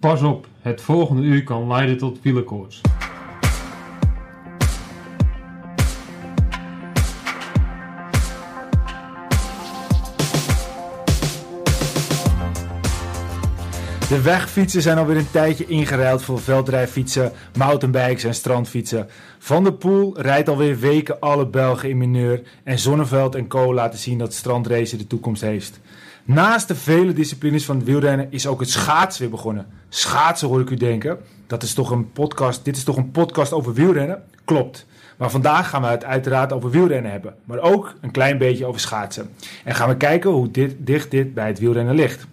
Pas op, het volgende uur kan leiden tot wielenkoorts. De wegfietsen zijn alweer een tijdje ingeruild voor veldrijfietsen, mountainbikes en strandfietsen. Van der Poel rijdt alweer weken alle Belgen in mineur en Zonneveld en Co laten zien dat strandrace de toekomst heeft. Naast de vele disciplines van het wielrennen is ook het schaatsen weer begonnen. Schaatsen hoor ik u denken. Dat is toch een podcast, dit is toch een podcast over wielrennen? Klopt. Maar vandaag gaan we het uiteraard over wielrennen hebben. Maar ook een klein beetje over schaatsen. En gaan we kijken hoe dit, dicht dit bij het wielrennen ligt.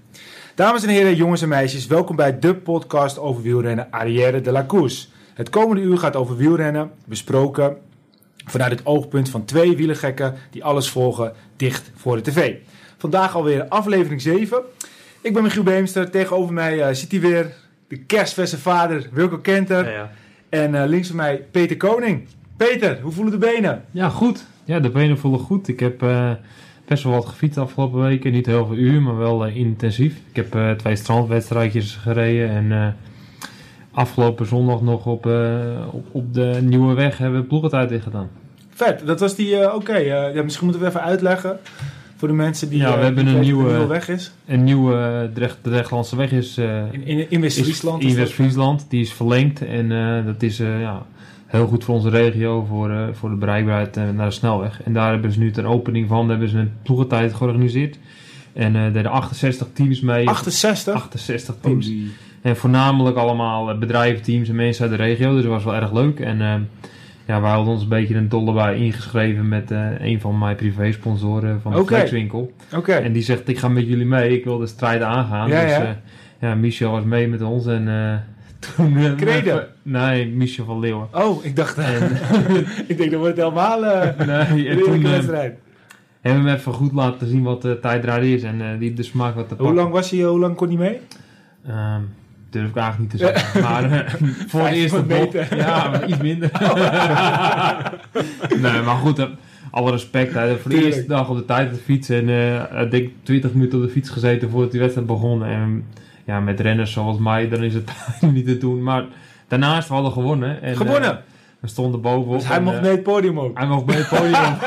Dames en heren, jongens en meisjes, welkom bij de podcast over wielrennen Arrière de la Course. Het komende uur gaat over wielrennen, besproken vanuit het oogpunt van twee wielergekken die alles volgen dicht voor de tv. Vandaag alweer aflevering 7. Ik ben Michiel Beemster, tegenover mij uh, zit hij weer de kerstverse vader Wilco Kenter. Ja, ja. En uh, links van mij Peter Koning. Peter, hoe voelen de benen? Ja, goed. Ja, de benen voelen goed. Ik heb uh, best wel wat gefietst de afgelopen weken. Niet heel veel uur, maar wel intensief. Ik heb twee strandwedstrijdjes gereden en afgelopen zondag nog op, op, op, de nieuwe weg hebben we ploegentijd in gedaan. Vet, dat was die, oké. Okay. ja, misschien moeten we even uitleggen voor de mensen die. Ja, we uh, hebben een nieuwe, weg is. Een nieuwe Drecht, de Drechtlandse weg is. Uh, in in, in West-Friesland. In West-Friesland, die is verlengd en uh, dat is ja, heel goed voor onze regio, voor, voor de bereikbaarheid naar de snelweg. En daar hebben ze nu ter opening van hebben ze een ploegentijd georganiseerd. En er deden 68 teams mee. 68? 68 teams. Oh, en voornamelijk allemaal bedrijventeams en mensen uit de regio, dus dat was wel erg leuk. En ja, we hadden ons een beetje een dolle bij ingeschreven met uh, een van mijn privé-sponsoren van de okay. Flexwinkel. Okay. En die zegt, ik ga met jullie mee, ik wil de strijd aangaan. Ja, dus ja. Uh, ja, Michel was mee met ons en uh, toen... Kreden? nee, Michel van Leeuwen. Oh, ik dacht... En, ik denk, dat wordt helemaal nee, en toen, wedstrijd. hebben we hem even goed laten zien wat de tijdrijd is en die de smaak wat te pakken. Hoe lang was hij, hoe lang kon hij mee? Um, durf ik eigenlijk niet te zeggen. maar uh, voor de eerste meter. Ja, maar iets minder. nee, maar goed, uh, alle respect. Hè. Voor de eerste dag op de tijd op de fiets. En uh, ik denk 20 minuten op de fiets gezeten voordat die wedstrijd begon. En ja, met renners zoals mij, dan is het niet te doen. Maar daarnaast, we hadden gewonnen. En, gewonnen? We stonden bovenop. Dus hij mocht mee het podium op? Hij mocht mee het podium op.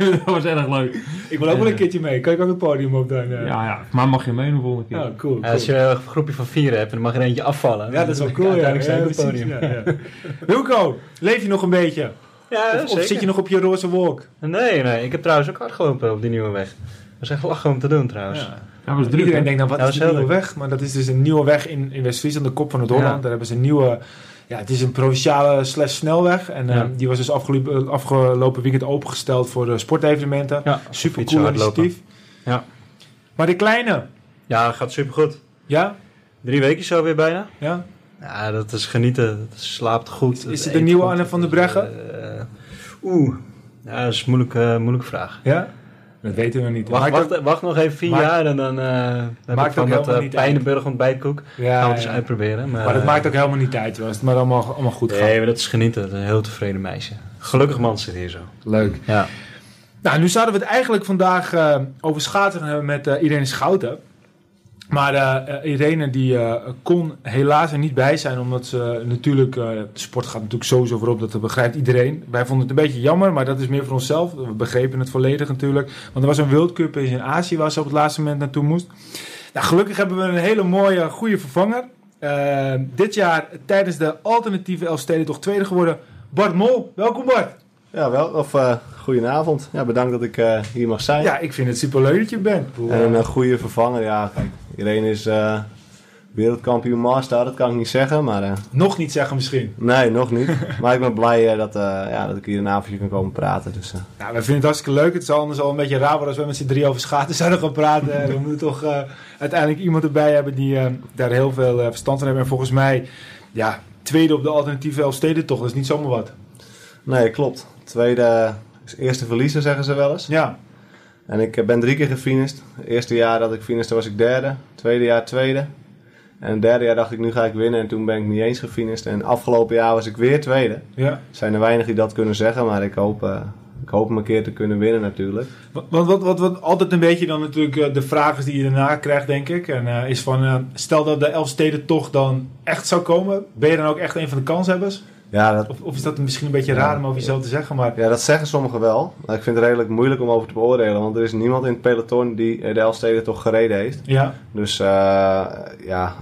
dat was erg leuk. Ik wil ook wel een keertje mee. Kan ik ook het podium op dan? Ja, ja. Maar mag je mee de volgende keer? Ja, cool, cool. Ja, als je een groepje van vier hebt, dan mag er eentje afvallen. Ja, dat is wel cool. Ja, Uiteindelijk zijn op het podium. Ja, ja. Wilco, leef je nog een beetje? Ja, of, zeker. of zit je nog op je roze wolk? Nee, nee. Ik heb trouwens ook hard gelopen op die nieuwe weg. Dat is echt lachen om te doen trouwens. Ja. Ja, was druk, Iedereen hè? denkt dan, wat Ja, is heel nieuwe weg? Maar dat is dus een nieuwe weg in, in West-Friesland, de kop van het Holland. Ja. Daar hebben ze een nieuwe... Ja, het is een provinciale slash snelweg. En Ja. eh, die was dus afgelopen, afgelopen weekend opengesteld voor de sportevenementen. Ja, Super cool initiatief. Ja. Maar de kleine, Ja, gaat supergoed. ja? Drie weken zo weer bijna. Ja? Ja, dat is genieten. Dat slaapt goed. Is het de nieuwe goed. Anne van der is, Breggen? eh, Oeh. Ja, dat is een moeilijke, moeilijke vraag. Ja? Dat weten we niet. Wacht, wacht, nog even vier maakt- jaar en dan heb Maakt ik ook dat uh. Pijnenburg ontbijtkoek. ja, gaan we het eens ja. uitproberen. Maar, Maar dat eh, maakt ook helemaal niet uit. Als het maar allemaal, allemaal goed gaat. Nee, maar dat is genieten. Dat is een heel tevreden meisje. Gelukkig man zit hier zo. Leuk. Ja. Nou, nu zouden we het eigenlijk vandaag eh, over schaatsen gaan hebben met Irene Schouten. Maar eh, eh, Irene die eh, kon helaas er niet bij zijn, omdat ze natuurlijk, de sport gaat natuurlijk sowieso voorop, dat begrijpt iedereen. Wij vonden het een beetje jammer, maar dat is meer voor onszelf. We begrepen het volledig natuurlijk. Want er was een World Cup in Azië waar ze op het laatste moment naartoe moest. Nou, gelukkig hebben we een hele mooie, goede vervanger. Dit jaar tijdens de alternatieve Elfstedentocht tweede geworden, Bart Mol. Welkom Bart. Ja, wel. Of goedenavond. Ja, bedankt dat ik hier mag zijn. Ja, ik vind het superleuk dat je bent. En een goede vervanger. Ja, kijk, Irene is eh, wereldkampioen master, dat kan ik niet zeggen. Maar eh, Nog niet zeggen misschien. nee, nog niet. maar ik ben blij eh, dat, ja, dat ik hier een avondje kan komen praten. Dus, Nou, wij vinden het hartstikke leuk. Het is anders al een beetje raar worden als we met z'n drie over schaten zouden gaan praten. En we moeten toch uiteindelijk iemand erbij hebben die daar heel veel verstand van heeft. En volgens mij, ja, tweede op de alternatieve Elfstedentocht, dat is niet zomaar wat. nee, klopt. Tweede is eerste verliezer, zeggen ze wel eens. Ja, En ik eh, ben drie keer gefinist. Het eerste jaar dat ik finiste was ik derde. Tweede jaar tweede. En het derde jaar dacht ik, nu ga ik winnen. En toen ben ik niet eens gefinist. En afgelopen jaar was ik weer tweede. ja. Zijn er weinig die dat kunnen zeggen, maar ik hoop eh, ik hoop hem een keer te kunnen winnen natuurlijk. Want wat, wat, wat altijd een beetje dan natuurlijk eh, de vraag is die je daarna krijgt, denk ik. En is van, stel dat de Elfstedentocht dan echt zou komen. Ben je dan ook echt een van de kanshebbers? Ja, dat, Of, of is dat misschien een beetje raar om over jezelf te zeggen? Maar ja, dat zeggen sommigen wel. Maar ik vind het redelijk moeilijk om over te beoordelen. Want er is niemand in het peloton die eh, de Elfsteden toch gereden heeft. ja, Dus eh, ja,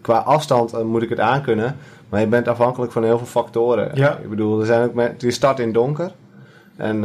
qua afstand eh, moet ik het aankunnen. Maar je bent afhankelijk van heel veel factoren. Ja. Ik bedoel, er zijn ook men- je start in donker. En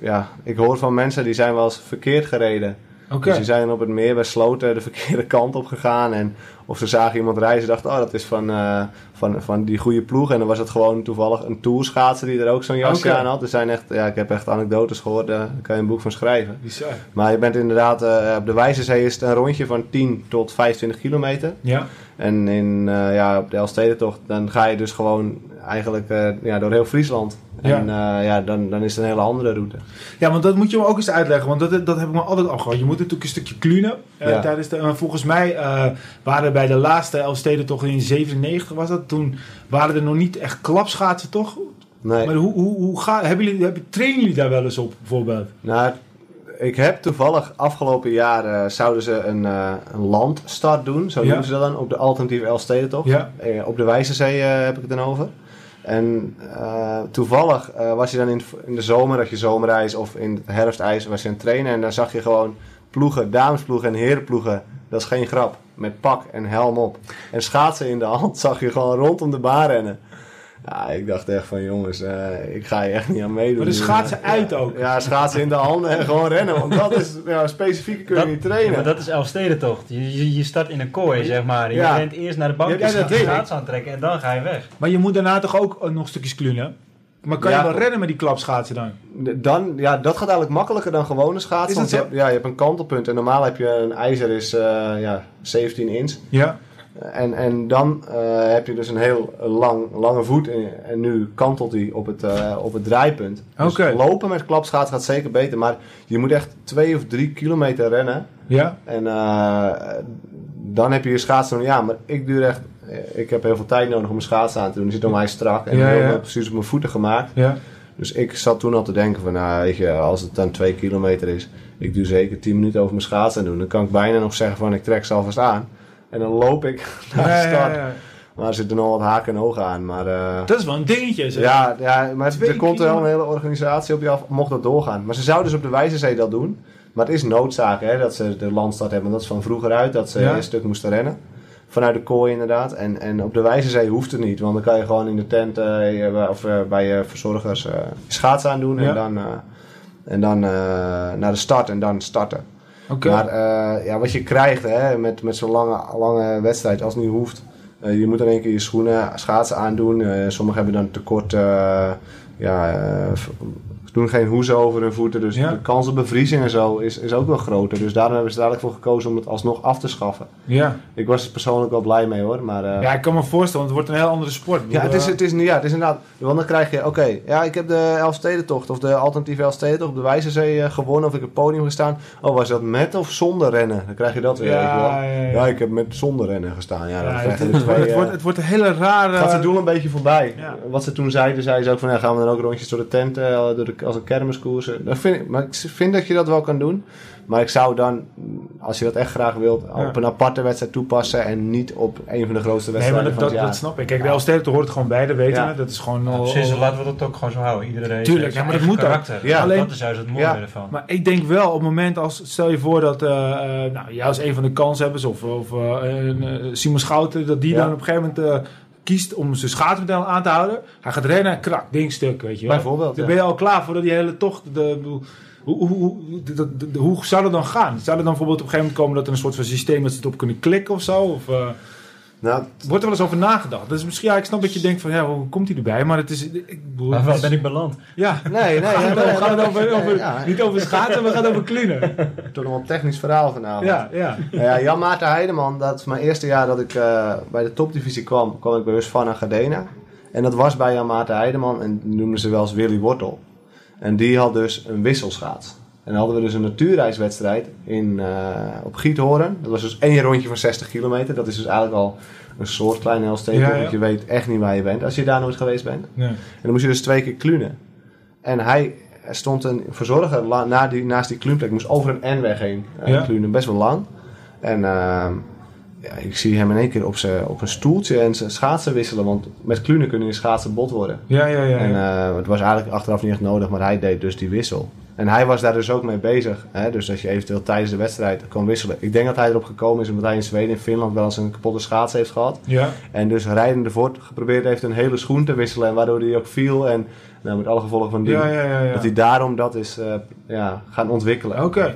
ja, ik hoor van mensen die zijn wel eens verkeerd gereden. Dus die zijn op het meer bij Sloten de verkeerde kant op gegaan. En of ze zagen iemand rijden, ze dachten, oh, dat is van, eh, van, van die goede ploeg. En dan was het gewoon toevallig een tourschaatser die er ook zo'n jasje aan had. Er zijn echt, ja, ik heb echt anekdotes gehoord, eh, daar kan je een boek van schrijven. Bizar. Maar je bent inderdaad, eh, op de Wijzezee is het een rondje van 10 tot 25 kilometer. Ja, En in, eh, ja, op de Elfstedentocht, dan ga je dus gewoon eigenlijk eh, ja, door heel Friesland. Ja. En eh, ja, dan, dan is het een hele andere route. ja, want dat moet je me ook eens uitleggen. Want dat, dat heb ik me altijd al gehad. Je moet natuurlijk een stukje klunen. eh, Ja. tijdens de, volgens mij waren bij de laatste Elfstedentocht in 97 was dat. Toen waren er nog niet echt klapschaatsen, toch? Nee. Maar hoe, hoe, hoe ga, hebben jullie, hebben, trainen jullie daar wel eens op, bijvoorbeeld? Nou, ik heb toevallig afgelopen jaar zouden ze een, een landstart doen, zo Ja. noemen ze dat dan, op de alternatieve Elfstedentocht. Ja. Eh, op de Wijzezee heb ik het dan over. En eh, toevallig eh, was je dan in, de zomer, had je zomerijs of in het herfstijs was je aan het trainen. En dan zag je gewoon ploegen, damesploegen en herenploegen. Dat is geen grap. Met pak en helm op. En schaatsen in de hand zag je gewoon rondom de baan rennen. Ja, ik dacht echt van jongens, eh, ik ga hier echt niet aan meedoen. Maar de schaatsen uit ook. Ja, schaatsen in de handen en gewoon rennen. Want dat is, ja, specifiek kun je Dat- niet trainen. Maar dat is Elfstedentocht. Je, je, je start in een kooi, zeg maar. Je Ja. rent eerst naar de bank, Ja, je schaats aantrekken en dan ga je weg. Maar je moet daarna toch ook eh, nog stukjes klunen? Maar kan Ja. je wel rennen met die klapschaatsen dan? Dan, ja, dat gaat eigenlijk makkelijker dan gewone schaatsen. Is Want dat je ja, je hebt een kantelpunt en normaal heb je een ijzer is eh, ja, 17 inch. Ja. En, en dan eh, heb je dus een heel lang, lange voet en, en nu kantelt hij op het, eh, op het draaipunt. Dus lopen met klapschaats gaat zeker beter, maar je moet echt twee of drie kilometer rennen. Ja. En eh, dan heb je je schaatsen Ja, maar ik duur echt... Ik heb heel veel tijd nodig om mijn schaatsen aan te doen. Die zit om mij strak en Ja, precies op mijn voeten gemaakt. Ja. Dus ik zat toen al te denken van, nou weet je, als het dan twee kilometer is, ik doe zeker 10 minuten over mijn schaatsen doen. Dan kan ik bijna nog zeggen van, ik trek ze alvast aan. En dan loop ik naar de ja. Maar er zitten nog wat haken en ogen aan. Maar eh, Dat is wel een dingetje. Zeg. ja, ja, maar Twee er komt wel een hele organisatie op je af, mocht dat doorgaan. Maar ze zouden dus op de Wijzezee dat doen. Maar het is noodzaak hè, dat ze de landstart hebben. Dat is van vroeger uit, dat ze Ja. een stuk moesten rennen. Vanuit de kooi inderdaad. En, en op de Wijzezee hoeft het niet. Want dan kan je gewoon in de tent eh, of eh, bij je verzorgers schaatsen aandoen. Ja. En dan, en dan naar de start en dan starten. Maar eh, ja, wat je krijgt hè, met, met zo'n lange, lange wedstrijd, als het niet hoeft. eh, je moet in één keer je schoenen, schaatsen aandoen. Eh, sommigen hebben dan tekort. ja, doen geen hoezen over hun voeten. Dus Ja. de kans op bevriezing en zo is, is ook wel groter. Dus daarom hebben ze eigenlijk voor gekozen om het alsnog af te schaffen. Ja. Ik was er persoonlijk wel blij mee hoor. Maar, eh, ja, ik kan me voorstellen, want het wordt een heel andere sport. ja, het is, Eh, het is, ja, het is inderdaad. Want dan krijg je, oké, ja, ik heb de Elfstedentocht of de alternatieve Elfstedentocht op de Wijzezee eh, gewonnen of ik heb podium gestaan. Oh, was dat met of zonder rennen? Dan krijg je dat weer. Ja, ja, ja. ik heb met zonder rennen gestaan. Ja, dan het, krijg je het de twee, wordt, het, wordt, het wordt een hele rare... gaat het doel een beetje voorbij. Wat ze toen zeiden, zeiden ze ook van, ja, gaan we dan ook rondjes door de tent, door de, als een kermiskoersen. Dat vind ik, maar ik vind dat je dat wel kan doen. Maar ik zou dan, als je dat echt graag wilt, Ja. op een aparte wedstrijd toepassen en niet op een van de grootste Nee, maar wedstrijden dat, van dat, het jaar. dat snap ik. Kijk, de Elfsteden hoort gewoon bij, dat weten we. Dat is gewoon... al- Precies, al- laten we dat ook gewoon zo houden. Iedere race Tuurlijk, heeft ja, maar dat moet ook. karakter. Ja. Alleen- dat is juist het mooie Ja. ervan. Maar ik denk wel, op het moment als, stel je voor dat, eh eh, nou, jij als een van de kanshebbers of, of eh, een, eh, Simon Schouten, dat die Ja. dan op een gegeven moment eh, kiest om zijn schaatsmodel aan te houden. Hij gaat rennen, krak, ding stuk, weet je wel. Bijvoorbeeld, Dan ben je al klaar voor die hele tocht. De, hoe, hoe, hoe, hoe zou dat dan gaan? Zou er dan bijvoorbeeld op een gegeven moment komen dat er een soort van systeem dat ze het op kunnen klikken of zo? Of, eh, Nou, wordt er wel eens over nagedacht? Dus misschien, ja, ik snap dat je denkt van, ja, hoe komt hij erbij? Maar het is, ik bedoel, Maar het waar is- ben ik beland? Ja, nee, nee. we gaan, nee, we gaan het over, nee, over- ja. niet over schaatsen, we gaan het over klunen. Toch nog wel een technisch verhaal vanavond. Ja, ja. Nou ja, Jan Maarten Heideman, dat is mijn eerste jaar dat ik eh, bij de topdivisie kwam, kwam ik bij Husqvarna Gardena. En dat was bij Jan Maarten Heideman en noemden ze wel eens Willy Wortel. En die had dus een wisselschaats. En dan hadden we dus een natuurreiswedstrijd in, eh, op Giethoorn. Dat was dus één rondje van 60 kilometer. Dat is dus eigenlijk al een soort kleine Elfsteden, Ja, ja. want je weet echt niet waar je bent als je daar nooit geweest bent. Nee. En dan moest je dus twee keer klunen. En hij er stond een verzorger la- na die, naast die kluunplek. moest over een N-weg heen Ja. klunen, best wel lang. En ehm, ja, ik zie hem in één keer op, zijn op een stoeltje en zijn schaatsen wisselen. Want met klunen kunnen je schaatsen bot worden. Ja, ja, ja. En eh, het was eigenlijk achteraf niet echt nodig, maar hij deed dus die wissel. En hij was daar dus ook mee bezig. Hè? Dus dat je eventueel tijdens de wedstrijd kan wisselen. Ik denk dat hij erop gekomen is omdat hij in Zweden en Finland wel eens een kapotte schaats heeft gehad. ja. En dus rijdende voort geprobeerd heeft een hele schoen te wisselen. En waardoor hij ook viel. En nou, met alle gevolgen van die. Ja, ja, ja, ja. Dat hij daarom dat is eh, ja, gaan ontwikkelen. Oké.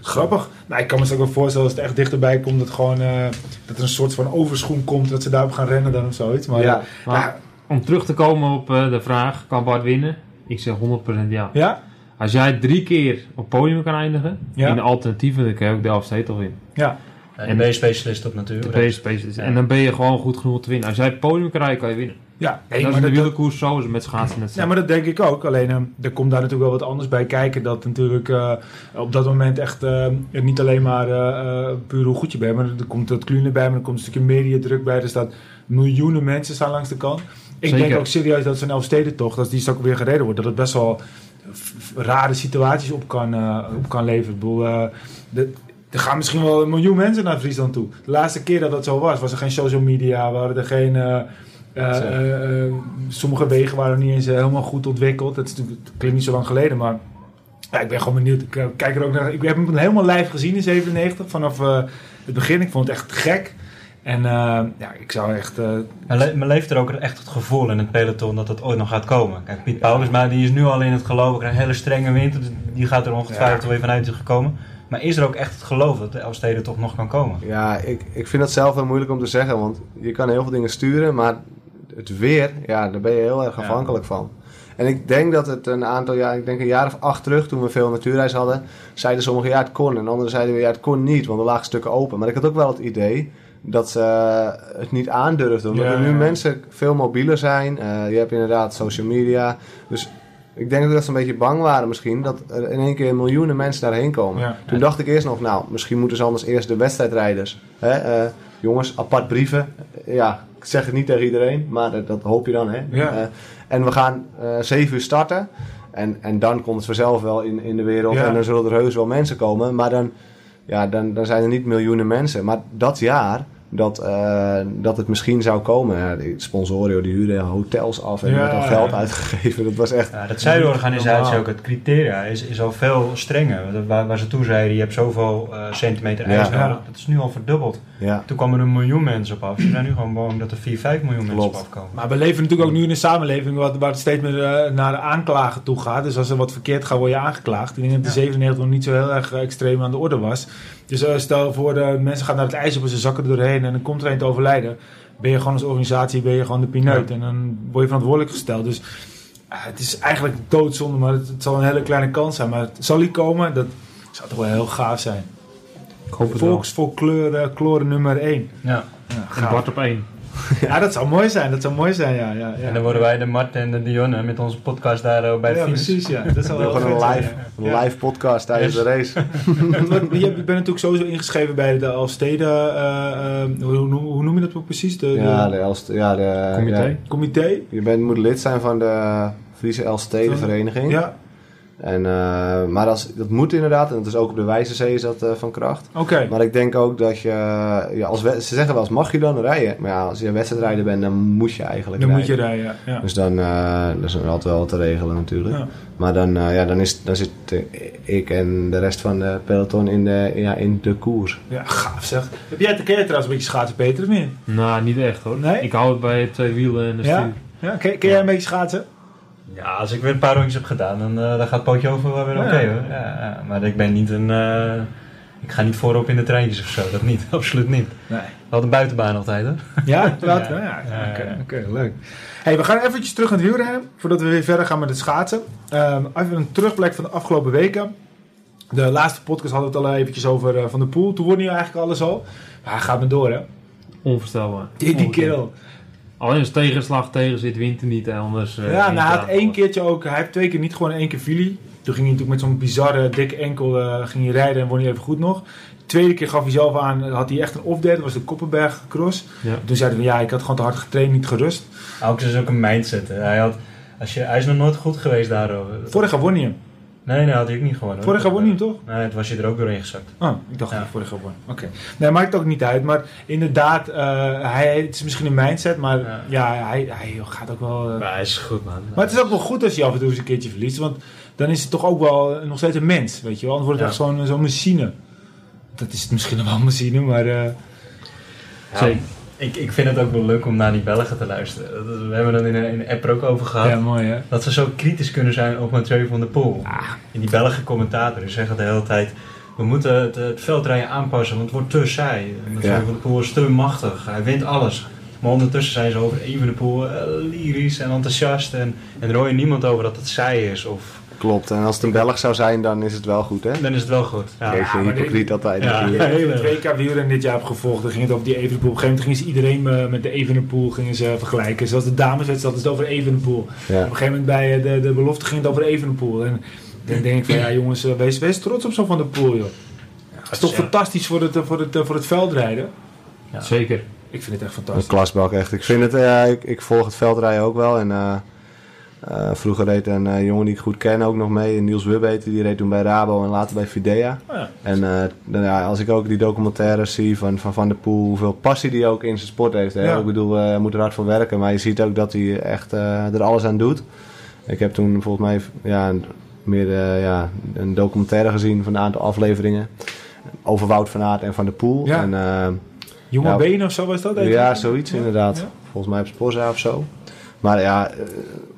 Grappig. Nou, ik kan me zo ook wel voorstellen als het echt dichterbij komt dat, gewoon, eh, dat er een soort van overschoen komt dat ze daarop gaan rennen dan of zoiets. Maar Ja. ja. Maar om terug te komen op eh, de vraag, kan Bart winnen? Ik zeg 100% ja. Ja? Als jij drie keer op podium kan eindigen, Ja. in de alternatieven, dan kan je ook de Elfstetel winnen. Ja. En de B-specialist op De natuurlijk. PSP is- En dan ben je gewoon goed genoeg te winnen. Als jij het podium kan rijden, kan je winnen. Ja, nee, dat is maar in de dat, wielerkoers zo, is met schaatsen net zo. ja, maar dat denk ik ook. Alleen eh, er komt daar natuurlijk wel wat anders bij kijken. Dat natuurlijk eh, op dat moment echt eh, niet alleen maar eh, eh, puur hoe goed je bent. Maar er komt het klunen bij, maar er komt een stukje mediadruk bij. Er staan miljoenen mensen staan langs de kant. Ik Zeker. denk ook serieus dat zo'n Elfstedentocht, als die straks weer gereden wordt, dat het best wel rare situaties op kan, eh, op kan leveren. Ik bedoel, eh, de- er gaan misschien wel een miljoen mensen naar Friesland toe. De laatste keer dat dat zo was, was er geen social media, waren er geen... eh, sommige wegen waren niet eens helemaal goed ontwikkeld. Dat, is natuurlijk, klinkt niet zo lang geleden, maar ja, ik ben gewoon benieuwd. Ik kijk er ook naar. Ik heb hem helemaal live gezien in 97 vanaf het begin. Ik vond het echt gek. En eh, ja, ik zou echt. eh, Maar, le- maar leeft er ook echt het gevoel in het peloton dat het ooit nog gaat komen? Kijk, Piet Paulusma die is nu al in het geloof. Een hele strenge winter. dus Die gaat er ongetwijfeld Ja. weer vanuit gekomen. Maar is er ook echt het geloof dat de Elfstede toch nog kan komen? Ja, ik, ik vind dat zelf wel moeilijk om te zeggen. Want je kan heel veel dingen sturen. Maar het weer, ja, daar ben je heel erg Ja. afhankelijk van. En ik denk dat het een aantal jaar, ik denk een jaar of acht terug, toen we veel natuurreis hadden, zeiden sommigen ja het kon. En anderen zeiden weer ja het kon niet, want er lagen stukken open. Maar ik had ook wel het idee dat ze het niet aandurfden. Omdat Ja, er nu ja. mensen veel mobieler zijn. Eh, je hebt inderdaad social media. Dus ik denk dat ze een beetje bang waren misschien dat er in één keer miljoenen mensen daarheen komen. Ja. Toen dacht ik eerst nog, nou, misschien moeten ze anders eerst de wedstrijdrijders. Hè? eh, jongens, apart brieven. Ja, ik zeg het niet tegen iedereen, maar dat, dat hoop je dan. Hè? Ja. Eh, en we gaan 7 uur starten. En, en dan komt het vanzelf wel in, in de wereld. En dan zullen er heus wel mensen komen. Maar dan, ja, dan, dan zijn er niet miljoenen mensen. Maar dat jaar dat, eh, dat het misschien zou komen. Ja, die sponsoren die huurden hotels af en er Ja. werd al geld uitgegeven. Dat was echt... Ja, dat zei de organisatie Normaal. ook. Het criteria is, is al veel strenger. Waar, waar ze toen zeiden, je hebt zoveel eh, centimeter ijs Ja. nodig. Dat is nu al verdubbeld. Ja, Toen kwamen er een miljoen mensen op af. Ze zijn nu gewoon bang dat er 4, 5 miljoen mensen op afkomen. maar we leven natuurlijk ook nu in een samenleving waar, waar het steeds meer eh, naar de aanklagen toe gaat. Dus als er wat verkeerd gaat, word je aangeklaagd. Ik denk dat de 97 nog niet zo heel erg extreem aan de orde was. Dus eh, stel voor, de mensen gaan naar het ijs op en ze zakken er doorheen en dan komt er een te overlijden. Ben je gewoon als organisatie ben je gewoon de pineut en dan word je verantwoordelijk gesteld. Dus eh, het is eigenlijk doodzonde, maar het, het zal een hele kleine kans zijn. Maar het zal die komen, dat zou toch wel heel gaaf zijn. Ik hoop het klore nummer 1. Ja. Ja, En gaaf. Bart op één. Ja, dat zou mooi zijn. Dat zou mooi zijn, ja. ja, ja. En dan worden wij de Mart en de Dionne met onze podcast daar eh, bij de ja, precies, ja. Dat zou we wel gewoon een zijn, live, ja. een Ja. live podcast tijdens Yes. de race. Je bent natuurlijk sowieso ingeschreven bij de Alstede. eh, eh, hoe, hoe, hoe noem je dat ook precies? De, Ja, de de Elst, ja, de, Comité. ja, comité? je bent, moet lid zijn van de Friese Elststedenvereniging. Ja, En, eh, maar als, dat moet inderdaad, en dat is ook op de Wijzenzee is dat eh, van kracht. oké. Maar ik denk ook dat je, ja, als we- ze zeggen wel eens, mag je dan rijden? Maar ja, als je een wedstrijdrijder bent, dan moet je eigenlijk Dan moet je rijden, ja. Dus dan uh, is altijd wel wat te regelen natuurlijk. Ja. Maar dan, eh, ja, dan, is, dan zit ik en de rest van de peloton in de, ja, in de koers. Ja, gaaf zeg. Heb jij te keer trouwens een beetje schaatsen, Peter, of niet? Nou, niet echt hoor. Nee? Ik hou het bij twee wielen en de Ja? stuur. Ja, ken, ken jij een beetje schaatsen? Ja, als ik weer een paar rondjes heb gedaan, dan, eh, dan gaat het pootje over wel weer Ja. oké hoor. Ja, ja. Maar ik ben niet een... eh, ik ga niet voorop in de treintjes of zo, dat niet, absoluut niet. Nee. Wel een buitenbaan altijd hoor. Ja, wat? Ja. Ja, Ja, oké, leuk. Hey, we gaan eventjes terug aan het wielrennen, voordat we weer verder gaan met het schaatsen. Ehm, even een terugblik van de afgelopen weken. De laatste podcast hadden we het al eventjes over eh, Van de Poel. Toen won hij eigenlijk alles al. Maar hij gaat maar door, hè. Onvoorstelbaar. Die, die kerel. Alleen als tegenslag tegen zit, wint hij niet. Anders, eh, ja, nou, hij had één keertje ook... Hij heeft twee keer niet gewoon één keer Philly. Toen ging hij natuurlijk met zo'n bizarre, dikke enkel eh, ging hij rijden en won hij even goed nog. De tweede keer gaf hij zelf aan, had hij echt een off-day. Dat was de Koppenberg Cross. Ja. Toen zeiden we, ja, ik had gewoon te hard getraind, niet gerust. Ook is ook een mindset. hè. Hij had, Als je, hij is nog nooit goed geweest daarover. Vorig jaar won hij hem. Nee, nee, had hij ook niet gewonnen. hoor. Vorig jaar won hij hem toch? Nee, het was je er ook doorheen gezakt. Oh, ik dacht Ja. dat vorig jaar won. Oké. Nee, maakt ook niet uit. Maar inderdaad, eh, hij, het is misschien een mindset, maar ja, Ja. hij, hij gaat ook wel... eh, Maar hij is goed, man. Maar het is ook wel goed als je af en toe eens een keertje verliest. Want dan is het toch ook wel nog steeds een mens, weet je wel. Dan wordt het Ja. echt zo'n zo'n machine. Dat is het misschien nog wel een machine, maar... eh, Ja, Zeker. Ik, ik vind het ook wel leuk om naar die Belgen te luisteren. Dat- We hebben het in, een- in de app er ook over gehad. ja, mooi hè. Dat ze zo kritisch kunnen zijn op Mathieu van der Poel. En die Belgische commentator die zeggen de hele tijd... We moeten het, het veldrijden aanpassen, want het wordt te saai. Mathieu Ja. van der Poel is te machtig. Hij wint alles. Maar ondertussen zijn ze over Evenepoel uh, lyrisch en enthousiast. En, en er hoor je niemand over dat het saai is. Of, Klopt. En als het een Belg zou zijn, dan is het wel goed, hè? dan is het wel goed. Ja. Beetje maar hypocriet altijd Ja. Hele- WK wielrennen dit jaar hebt gevolgd, dan ging het over die Evenepoel. Op een gegeven moment gingen ze iedereen eh, met de Evenepoel gingen ze vergelijken. Zoals de dameswedstrijd hadden ze het over Evenepoel. Op Ja. een gegeven moment bij eh, de, de belofte ging het over Evenepoel. En dan denk ik van, ja jongens, eh, wees, wees trots op zo'n Van der Poel, joh. Het is toch fantastisch voor het, voor, het, voor het veldrijden? Ja. Zeker. Ik vind het echt Een fantastisch. klasbak, echt. Ik vind het, eh, ik, ik volg het veldrijden ook wel. En eh, eh, vroeger reed een eh, jongen die ik goed ken ook nog mee, Niels Wubbeter. Die reed toen bij Rabo en later bij Fidea. Oh ja. En eh, dan, ja, als ik ook die documentaires zie van Van, van der Poel, hoeveel passie die ook in zijn sport heeft. Hè? Ja. Ik bedoel, hij moet er hard voor werken, maar je ziet ook dat hij echt er alles aan doet. Ik heb toen volgens mij ja, een- meer ja, een documentaire gezien van een aantal afleveringen. Over Wout van Aert en Van der Poel. Ja. En, Jonge Ja. benen of zo was dat? ja, zoiets inderdaad. Volgens mij op Sporza of zo. Maar ja,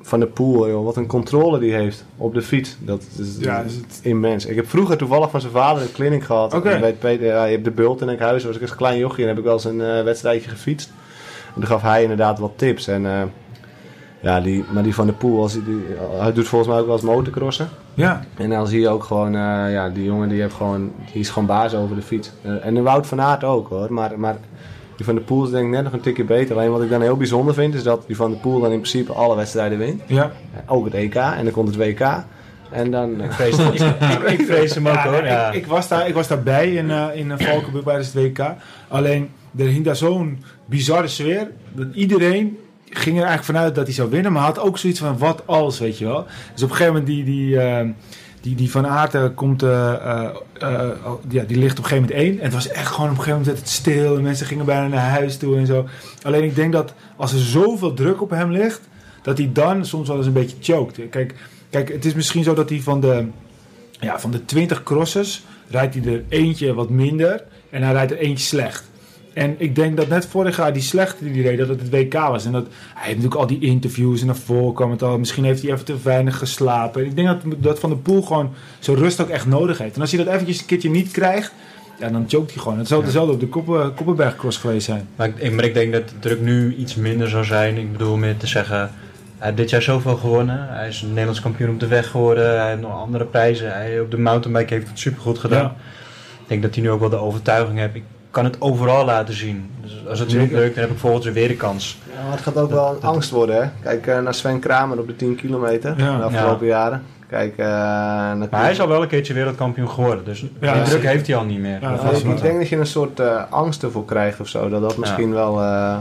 Van der Poel, joh, wat een controle die heeft op de fiets. Dat is, Ja, dus het- immens. Ik heb vroeger toevallig van zijn vader een clinic gehad. En Bij Peter, ja, je hebt de bult in Enkhuizen. was ik als klein jochie en heb ik wel eens een eh, wedstrijdje gefietst. En toen gaf hij inderdaad wat tips. En, eh, ja, die, maar die Van der Poel, als hij, die, hij doet volgens mij ook wel eens motocrossen. Ja, En dan zie je ook gewoon, eh, ja, die jongen die, heeft gewoon, die is gewoon baas over de fiets. Eh, en de Wout van Aert ook hoor. Maar, maar die Van der Poel is denk ik net nog een tikje beter. Alleen wat ik dan heel bijzonder vind, is dat die Van der Poel dan in principe alle wedstrijden wint. ja. Eh, Ook het EK en dan komt het WK. En dan... Ik vrees, ik, ik, ik vrees hem ook Ja, hoor. Ja. Ik, ik, was daar, ik was daarbij in, eh in eh, Valkenburg tijdens het WK. Alleen, er hing daar zo'n bizarre sfeer. Dat iedereen ging er eigenlijk vanuit dat hij zou winnen. Maar had ook zoiets van, wat als, weet je wel. Dus op een gegeven moment, die, die, eh, die, die Van Aert eh, komt... eh, eh, eh, oh, ja, die ligt op een gegeven moment één. En het was echt gewoon op een gegeven moment het stil. En mensen gingen bijna naar huis toe en zo. Alleen ik denk dat als er zoveel druk op hem ligt... dat hij dan soms wel eens een beetje choked. Kijk, kijk het is misschien zo dat hij van de ja, van de 20 crosses rijdt hij er eentje wat minder en hij rijdt er eentje slecht. En ik denk dat net vorig jaar die slechte die reed, dat het het WK was. En dat hij heeft natuurlijk al die interviews en naar voren kwam het al. Misschien heeft hij even te weinig geslapen. En ik denk dat, dat Van de Poel gewoon zijn rust ook echt nodig heeft. En als hij dat eventjes een keertje niet krijgt, ja, dan chokt hij gewoon. Het zou hetzelfde op de Koppen, Koppenberg cross geweest zijn. Maar ik, maar ik denk dat de druk nu iets minder zou zijn. Ik bedoel meer te zeggen, hij heeft dit jaar zoveel gewonnen. Hij is Nederlands kampioen op de weg geworden. Hij heeft nog andere prijzen. Hij op de mountainbike heeft het supergoed gedaan. Ja. Ik denk dat hij nu ook wel de overtuiging heeft. Ik kan het overal laten zien. Dus als het niet lukt, dan heb ik volgend jaar weer een kans. Ja, maar het gaat ook wel een angst worden, hè. Kijk eh, naar Sven Kramer op de 10 kilometer Ja. de afgelopen jaren. Kijk, eh, naar Maar hij is al wel een keertje wereldkampioen geworden. Dus Ja, die druk zeker. heeft hij al niet meer. Ja, ik denk dat je een soort eh, angst ervoor krijgt of zo. Dat dat misschien wel, eh,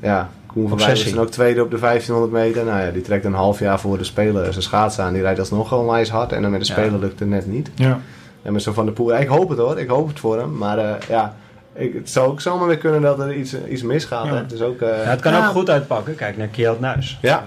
ja, Koen van Wijs is ook tweede op de 1500 meter. Nou ja, die trekt een half jaar voor de Speler zijn schaats aan. Die rijdt alsnog wel onwijs hard en dan met de Ja. Speler lukt het net niet. Ja. En met zo van de Poel, ik hoop het hoor, ik hoop het voor hem. Maar eh, ja, ik, het zou ook zomaar weer kunnen dat er iets, iets misgaat. Ja. Hè? Het is ook, eh, Ja, het kan Ja. ook goed uitpakken. Kijk naar Kjeld Nuis. Ja.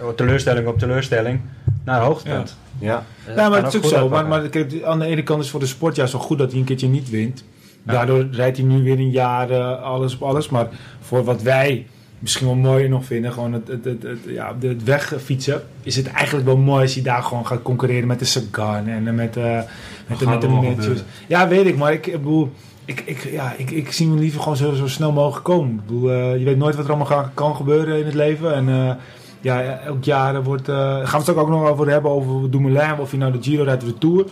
Eh, teleurstelling op teleurstelling naar hoogtepunt. ja. Ja, maar het is ook zo. Maar, maar kijk, aan de ene kant is voor de sport juist wel goed dat hij een keertje niet wint. Daardoor rijdt hij nu weer een jaar eh, alles op alles. Maar voor wat wij misschien wel mooier nog vinden, gewoon het, het, het, het, ja, de- het wegfietsen, is het eigenlijk wel mooi als hij daar gewoon gaat concurreren met de Sagan en met, eh met, met de Matthews. Ja, weet ik, maar ik, ik bedoel. Ik, ik, ja, ik, ik zie hem liever gewoon zo, zo snel mogelijk komen. Ik bedoel, eh, je weet nooit wat er allemaal kan gebeuren in het leven. En eh, ja, elk jaar wordt, eh, gaan we het ook nog over hebben over Dumoulin, of hij nou de Giro rijdt of de Tour.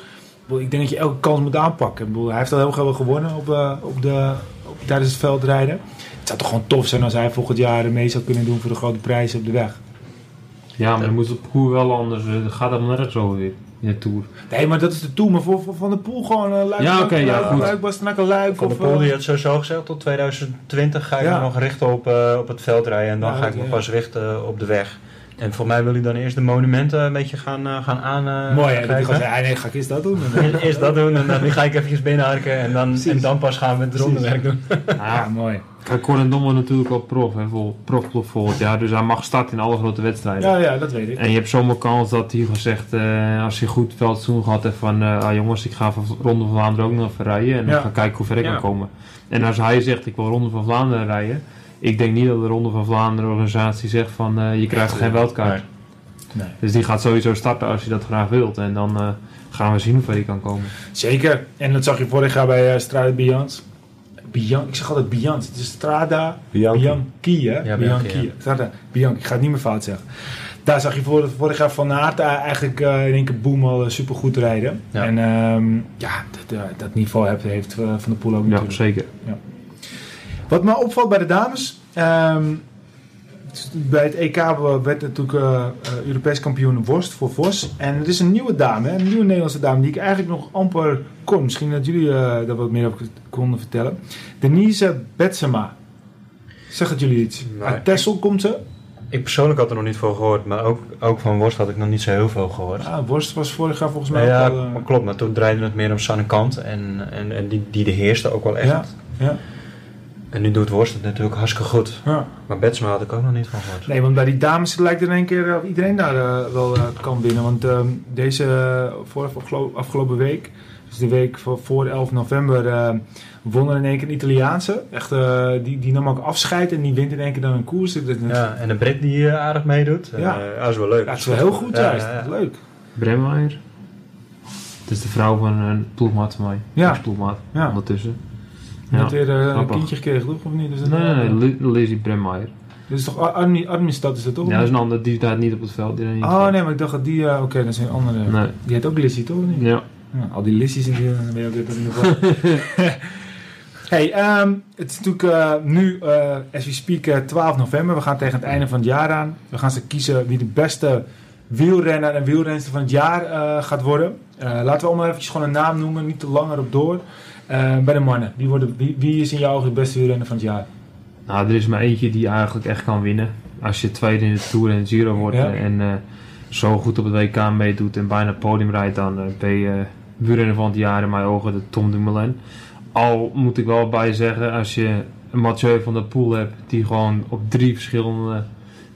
Ik, denk dat je elke kans moet aanpakken. Ik bedoel, hij heeft al heel veel gewonnen op, op de, op, tijdens het veldrijden. Het zou toch gewoon tof zijn als hij volgend jaar mee zou kunnen doen voor de grote prijzen op de weg. Ja, maar dan moet het koer wel anders. Dat gaat helemaal nergens over weer. In de Tour. Nee, maar dat is de Tour. Maar voor, voor Van de Poel gewoon uh, Luik, Ja, oké, ja, Luik, goed. Luik. Van de of, Poel eh, die had sowieso gezegd, tot 2020 ga ik Ja. me nog richten op, eh, op het veldrijden. En dan Ja, ga ik me ja. pas richten op de weg. En voor mij wil hij dan eerst de monumenten een beetje gaan, eh, gaan aan. eh, Mooi, gewoon zei, ah, nee, ga ik eerst dat doen? En dan- Eerst dat doen en dan ga ik eventjes binnenharken en dan, Precies. en dan pas gaan we het rondewerk doen. Ja, mooi. Kijk, Corin Dommel natuurlijk wel prof, hè, vol, profploeg volgend jaar. Dus hij mag starten in alle grote wedstrijden. Ja, ja, dat weet ik. En je hebt zomaar kans dat hij gezegd, eh, als hij goed veldseizoen gehad heeft van, ah jongens, ik ga van Ronde van Vlaanderen ook nog even rijden en Ja. ik ga kijken hoe ver ik Ja. kan komen. En als hij zegt, ik wil Ronde van Vlaanderen rijden, ik denk niet dat de Ronde van Vlaanderen organisatie zegt van, eh, je krijgt geen weldkaart. Nee. Nee. Dus die gaat sowieso starten als je dat graag wilt. En dan eh, gaan we zien hoe ver hij kan komen. Zeker. En dat zag je vorig jaar bij uh, Strade Bianchi. Bian, ik zeg altijd Bianchi. Het is Strada Bianchi. Bianchi, hè? Ja, Bianchi. Bianchi, ja. Strada Bianchi. Ik ga het niet meer fout zeggen. Daar zag je vorig, vorig jaar Van Aert eigenlijk eh, in één keer boom al super supergoed rijden. Ja. En ehm, ja, dat, dat niveau heeft, heeft Van de Poel ook Ja, natuurlijk. zeker. Wat me opvalt bij de dames. ehm, bij het EK werd natuurlijk eh, Europees kampioen worst voor Vos. En er is een nieuwe dame, een nieuwe Nederlandse dame, die ik eigenlijk nog amper kon. Misschien dat jullie eh, daar wat meer over konden vertellen. Denise Betsema. Zegt het jullie iets? Nee. Uit Texel komt ze. Ik persoonlijk had er nog niet veel gehoord, maar ook, ook van Worst had ik nog niet zo heel veel gehoord. Ah, worst was vorig jaar volgens mij ja, ook maar klopt, maar toen draaide het meer om Sanne Kant en, en, en die, die de heerste ook wel echt. Ja, ja, En nu doet Worst het natuurlijk hartstikke goed. ja. Maar Betsma had ik ook nog niet van gehoord. Nee, want bij die dames lijkt er in één keer uh, iedereen daar uh, wel uh, kan winnen. Want uh, deze voor, afgelo afgelopen week, dus de week voor, voor 11 november, uh, won er in één keer een Italiaanse. Echt, uh, die, die nam ook afscheid en die wint in één keer dan een koers. Dat, ja, en een Brit die aardig meedoet. Ja. Uh, dat is wel leuk. Ja, het is wel heel goed, juist. Ja, ja, ja. Leuk. Bremweijer. Het is de vrouw van een ploegmaat van mij. Ja. Ploegmaat, ja. ondertussen. Net weer uh, een kindje gekregen, toch? Of niet? Dus nee, nee, nee, Lizzie is toch Armin, Arminstad, is dat toch? Ja, dat is een ander, die staat niet op het veld. Oh nee, maar ik dacht dat die, uh, oké, okay, dat is een andere. Nee. Die heet ook Lizzie, toch? Niet? Ja. ja. Al die Lizzie's in die, dan ben je ook weer in de Hey, um, het is natuurlijk uh, nu, uh, as we speak, uh, 12 november. We gaan tegen het einde van het jaar aan. We gaan ze kiezen wie de beste wielrenner en wielrenster van het jaar gaat worden. laten we allemaal eventjes gewoon een naam noemen, niet te lang erop door. Bij de mannen, wie, worden, wie, wie, is in jouw ogen de beste wielrenner van het jaar? Nou, er is maar eentje die eigenlijk echt kan winnen. Als je tweede in de Tour en Giro wordt ja. en zo goed op het WK meedoet en bijna podium rijdt, dan ben je wielrenner van het jaar in mijn ogen de Tom Dumoulin. Al moet ik wel bij zeggen, als je een Mathieu van der Poel hebt die gewoon op drie verschillende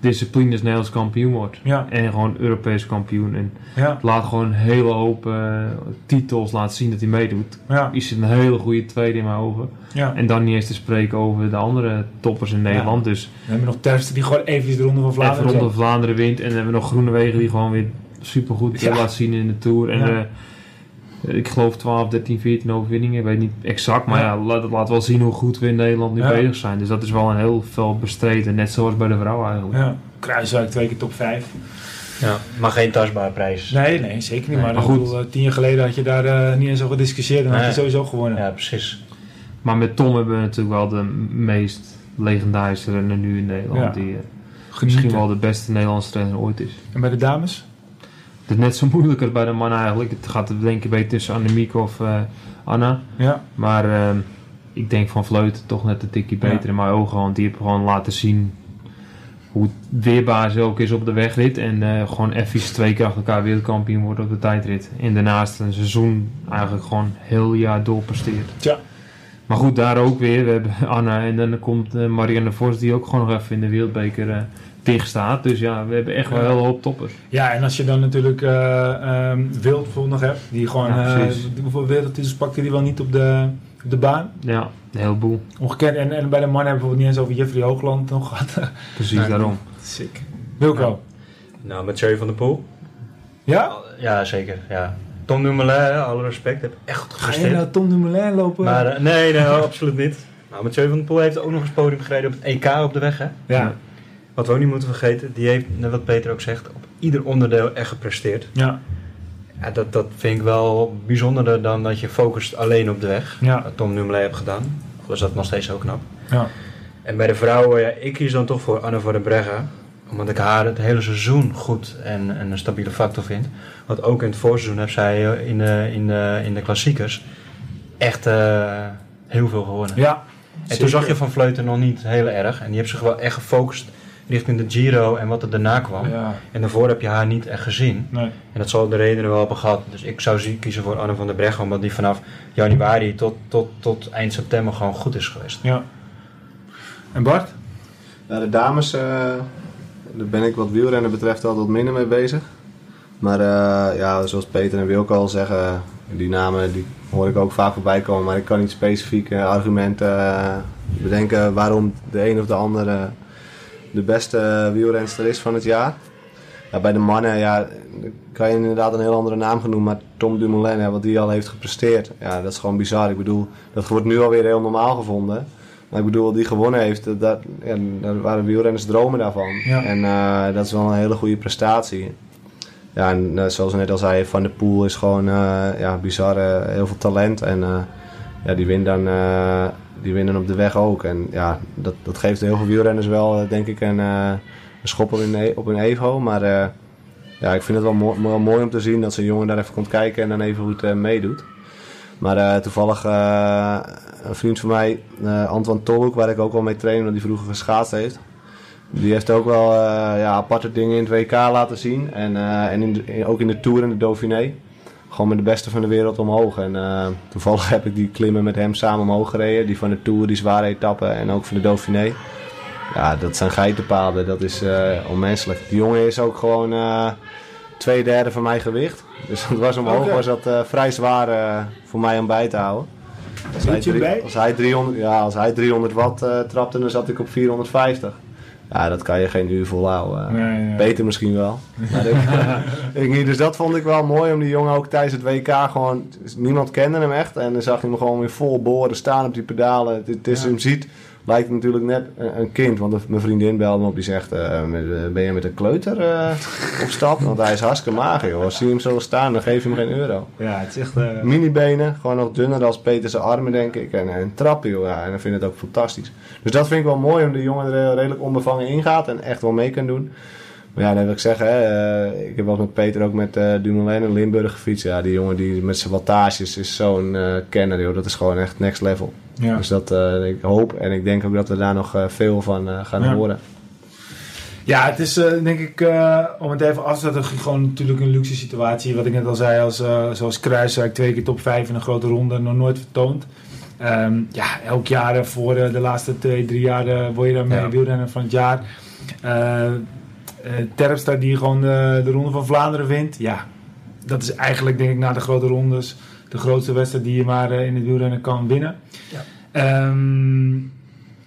disciplines Nederlands kampioen wordt. Ja. En gewoon Europees kampioen. En ja. laat gewoon een hele hoop uh, titels laten zien dat hij meedoet. Ja. Is een hele goede tweede in mijn ogen. Ja. En dan niet eens te spreken over de andere toppers in Nederland. Dus we hebben nog Terpstra die gewoon even de Ronde van Vlaanderen Even Ronde van Vlaanderen wint. En dan hebben we nog Groenewegen die gewoon weer supergoed ja. laat zien in de Tour. En uh, ik geloof 12, 13, 14 overwinningen. Ik weet niet exact. Maar ja, ja laat, laat wel zien hoe goed we in Nederland nu ja. bezig zijn. Dus dat is wel een heel veel bestreden. Net zoals bij de vrouw eigenlijk. Ja. Kruiswijk twee keer top 5. Ja, maar geen tastbare prijs. Nee, nee, zeker niet. Nee, maar, maar goed. Bedoel, tien jaar geleden had je daar uh, niet eens over gediscussieerd. Dan nee. had je sowieso gewonnen. Ja, precies. Maar met Tom hebben we natuurlijk wel de meest legendarische renner nu in Nederland. Ja. Die uh, misschien wel de beste Nederlandse trainer ooit is. En bij de dames? Het is net zo moeilijker bij de man eigenlijk. Het gaat er denk ik een beetje tussen Annemiek of uh, Anna. Ja. Maar uh, ik denk van Vleuten toch net een tikje beter ja. in mijn ogen. Want die heeft gewoon laten zien hoe weerbaar ze ook is op de wegrit. En uh, gewoon even twee keer achter elkaar wereldkampioen wordt op de tijdrit. En daarnaast een seizoen eigenlijk gewoon heel jaar doorpresteert. Ja. Maar goed, daar ook weer. We hebben Anna en dan komt uh, Marianne Vos die ook gewoon nog even in de wereldbeker dicht staat. Dus ja, we hebben echt wel hele hoop toppers. Ja, en als je dan natuurlijk eh ehm, Wild bijvoorbeeld nog hebt, die gewoon, Ja, eh, precies. hoeveel wereldtitels pakte die wel niet op de, op de baan? Ja, een heleboel. Ongekend. En, en bij de mannen hebben we bijvoorbeeld niet eens over Jeffrey Hoogland nog gehad. Precies Nee. daarom. Sick. Wilco. Nou, met Mathieu van der Poel. Ja? Ja, zeker. Ja. Tom Dumoulin, alle respect, heb echt goed Ga je nou Tom Dumoulin lopen? Maar eh, nee, nee, absoluut niet. Nou, Mathieu van der Poel heeft ook nog eens podium gereden op het EK op de weg, hè. ja. Wat we ook niet moeten vergeten, die heeft, net wat Peter ook zegt, op ieder onderdeel echt gepresteerd. Ja. Ja, dat, dat vind ik wel bijzonderder dan dat je focust alleen op de weg. Ja. Wat Tom Dumoulin heeft gedaan. Al is dat nog steeds zo knap. Ja. En bij de vrouwen, ja, ik kies dan toch voor Anne van der Breggen. Omdat ik haar het hele seizoen goed en, en een stabiele factor vind. Want ook in het voorseizoen heeft zij eh, in de, in de, in de klassiekers echt eh, heel veel gewonnen. Ja. en toen zag je van Vleuten nog niet heel erg. En die heeft zich wel echt gefocust richting de Giro en wat er daarna kwam. Ja, En daarvoor heb je haar niet echt gezien. nee. En dat zal de redenen wel hebben gehad. Dus ik zou zie- kiezen voor Anne van der Breggen, omdat die vanaf januari tot, tot, tot eind september gewoon goed is geweest. Ja. En Bart? Ja, de dames, eh, daar ben ik wat wielrennen betreft altijd wat minder mee bezig. Maar eh, ja, zoals Peter en Wilco al zeggen, die namen die hoor ik ook vaak voorbij komen. Maar ik kan niet specifieke argumenten eh, bedenken waarom de een of de ander eh, de beste wielrenster is van het jaar. Ja, bij de mannen ja, kan je inderdaad een heel andere naam gaan noemen. Maar Tom Dumoulin, ja, wat die al heeft gepresteerd, ja, dat is gewoon bizar. Ik bedoel, dat wordt nu alweer heel normaal gevonden. Maar ik bedoel, wat die gewonnen heeft, dat, dat, ja, waren wielrenners dromen daarvan. Ja. En eh, dat is wel een hele goede prestatie. Ja, en eh, zoals ik net al zei, Van der Poel is gewoon eh, ja, bizar, eh, heel veel talent. En eh, ja, die wint dan eh, die winnen op de weg ook. En ja, dat, dat geeft heel veel wielrenners wel, eh, denk ik, een, eh, een schop op hun, e- op ego. Maar eh, ja, ik vind het wel, mo- wel mooi om te zien dat zo'n jongen daar even komt kijken en dan even goed meedoet. Maar toevallig een vriend van mij, eh Antoine Tolhoek, waar ik ook wel mee train, omdat hij vroeger geschaatst heeft. Die heeft ook wel ja, aparte dingen in het WK laten zien. En, en in- ook in de Tour en de Dauphiné. Gewoon met de beste van de wereld omhoog. En eh, toevallig heb ik die klimmen met hem samen omhoog gereden. Die van de Tour, die zware etappe en ook van de Dauphiné. Ja, dat zijn geitenpaden. Dat is eh, onmenselijk. Die jongen is ook gewoon eh, twee derde van mijn gewicht. Dus dat was omhoog was dat vrij zwaar voor mij om bij te houden. Als hij, drie- als, hij 300, ja, als hij 300 watt trapte, dan zat ik op 450. Ja, dat kan je geen uur volhouden. Nee. Peter misschien wel. Maar ik, ik. Dus dat vond ik wel mooi om die jongen ook tijdens het WK gewoon... Niemand kende hem echt. En dan zag je hem gewoon weer vol boren staan op die pedalen. Het, het is hem ziet, lijkt het natuurlijk net een, een kind. Want mijn vriendin belde me op. Die zegt, eh, eh, ben je met een kleuter eh, op stap? Want hij is hartstikke mager joh. Als je hem zo staan, dan geef je hem geen euro. Ja, het is echt... eh, Minibenen, gewoon nog dunner als Peter zijn armen, denk ik. En, en trappen, joh. Ja, en dan vind ik het ook fantastisch. Dus dat vind ik wel mooi, om de jongen er eh, redelijk onbevangen ingaat en echt wel mee kan doen. Maar ja, dat wil ik zeggen, hè, eh, ik heb wel met Peter ook met eh Dumoulin in Limburg gefietst. Ja, die jongen die met zijn wattages is zo'n eh kenner, joh. Dat is gewoon echt next level. Ja. Dus dat eh, ik hoop en ik denk ook dat we daar nog eh, veel van eh, gaan Ja. horen. Ja, het is denk ik, om het even af te zetten, gewoon natuurlijk een luxe situatie. Wat ik net al zei, als, zoals Kruiswijk twee keer top 5 in een grote ronde nog nooit vertoond. Ehm, ja, elk jaar voor de laatste twee, drie jaar word je daarmee Ja. wielrenner van het jaar. Terpstra die gewoon de, de Ronde van Vlaanderen wint. Ja, dat is eigenlijk denk ik na de grote rondes de grootste wedstrijd die je maar eh, in het wielrennen kan winnen. Ja. Ehm,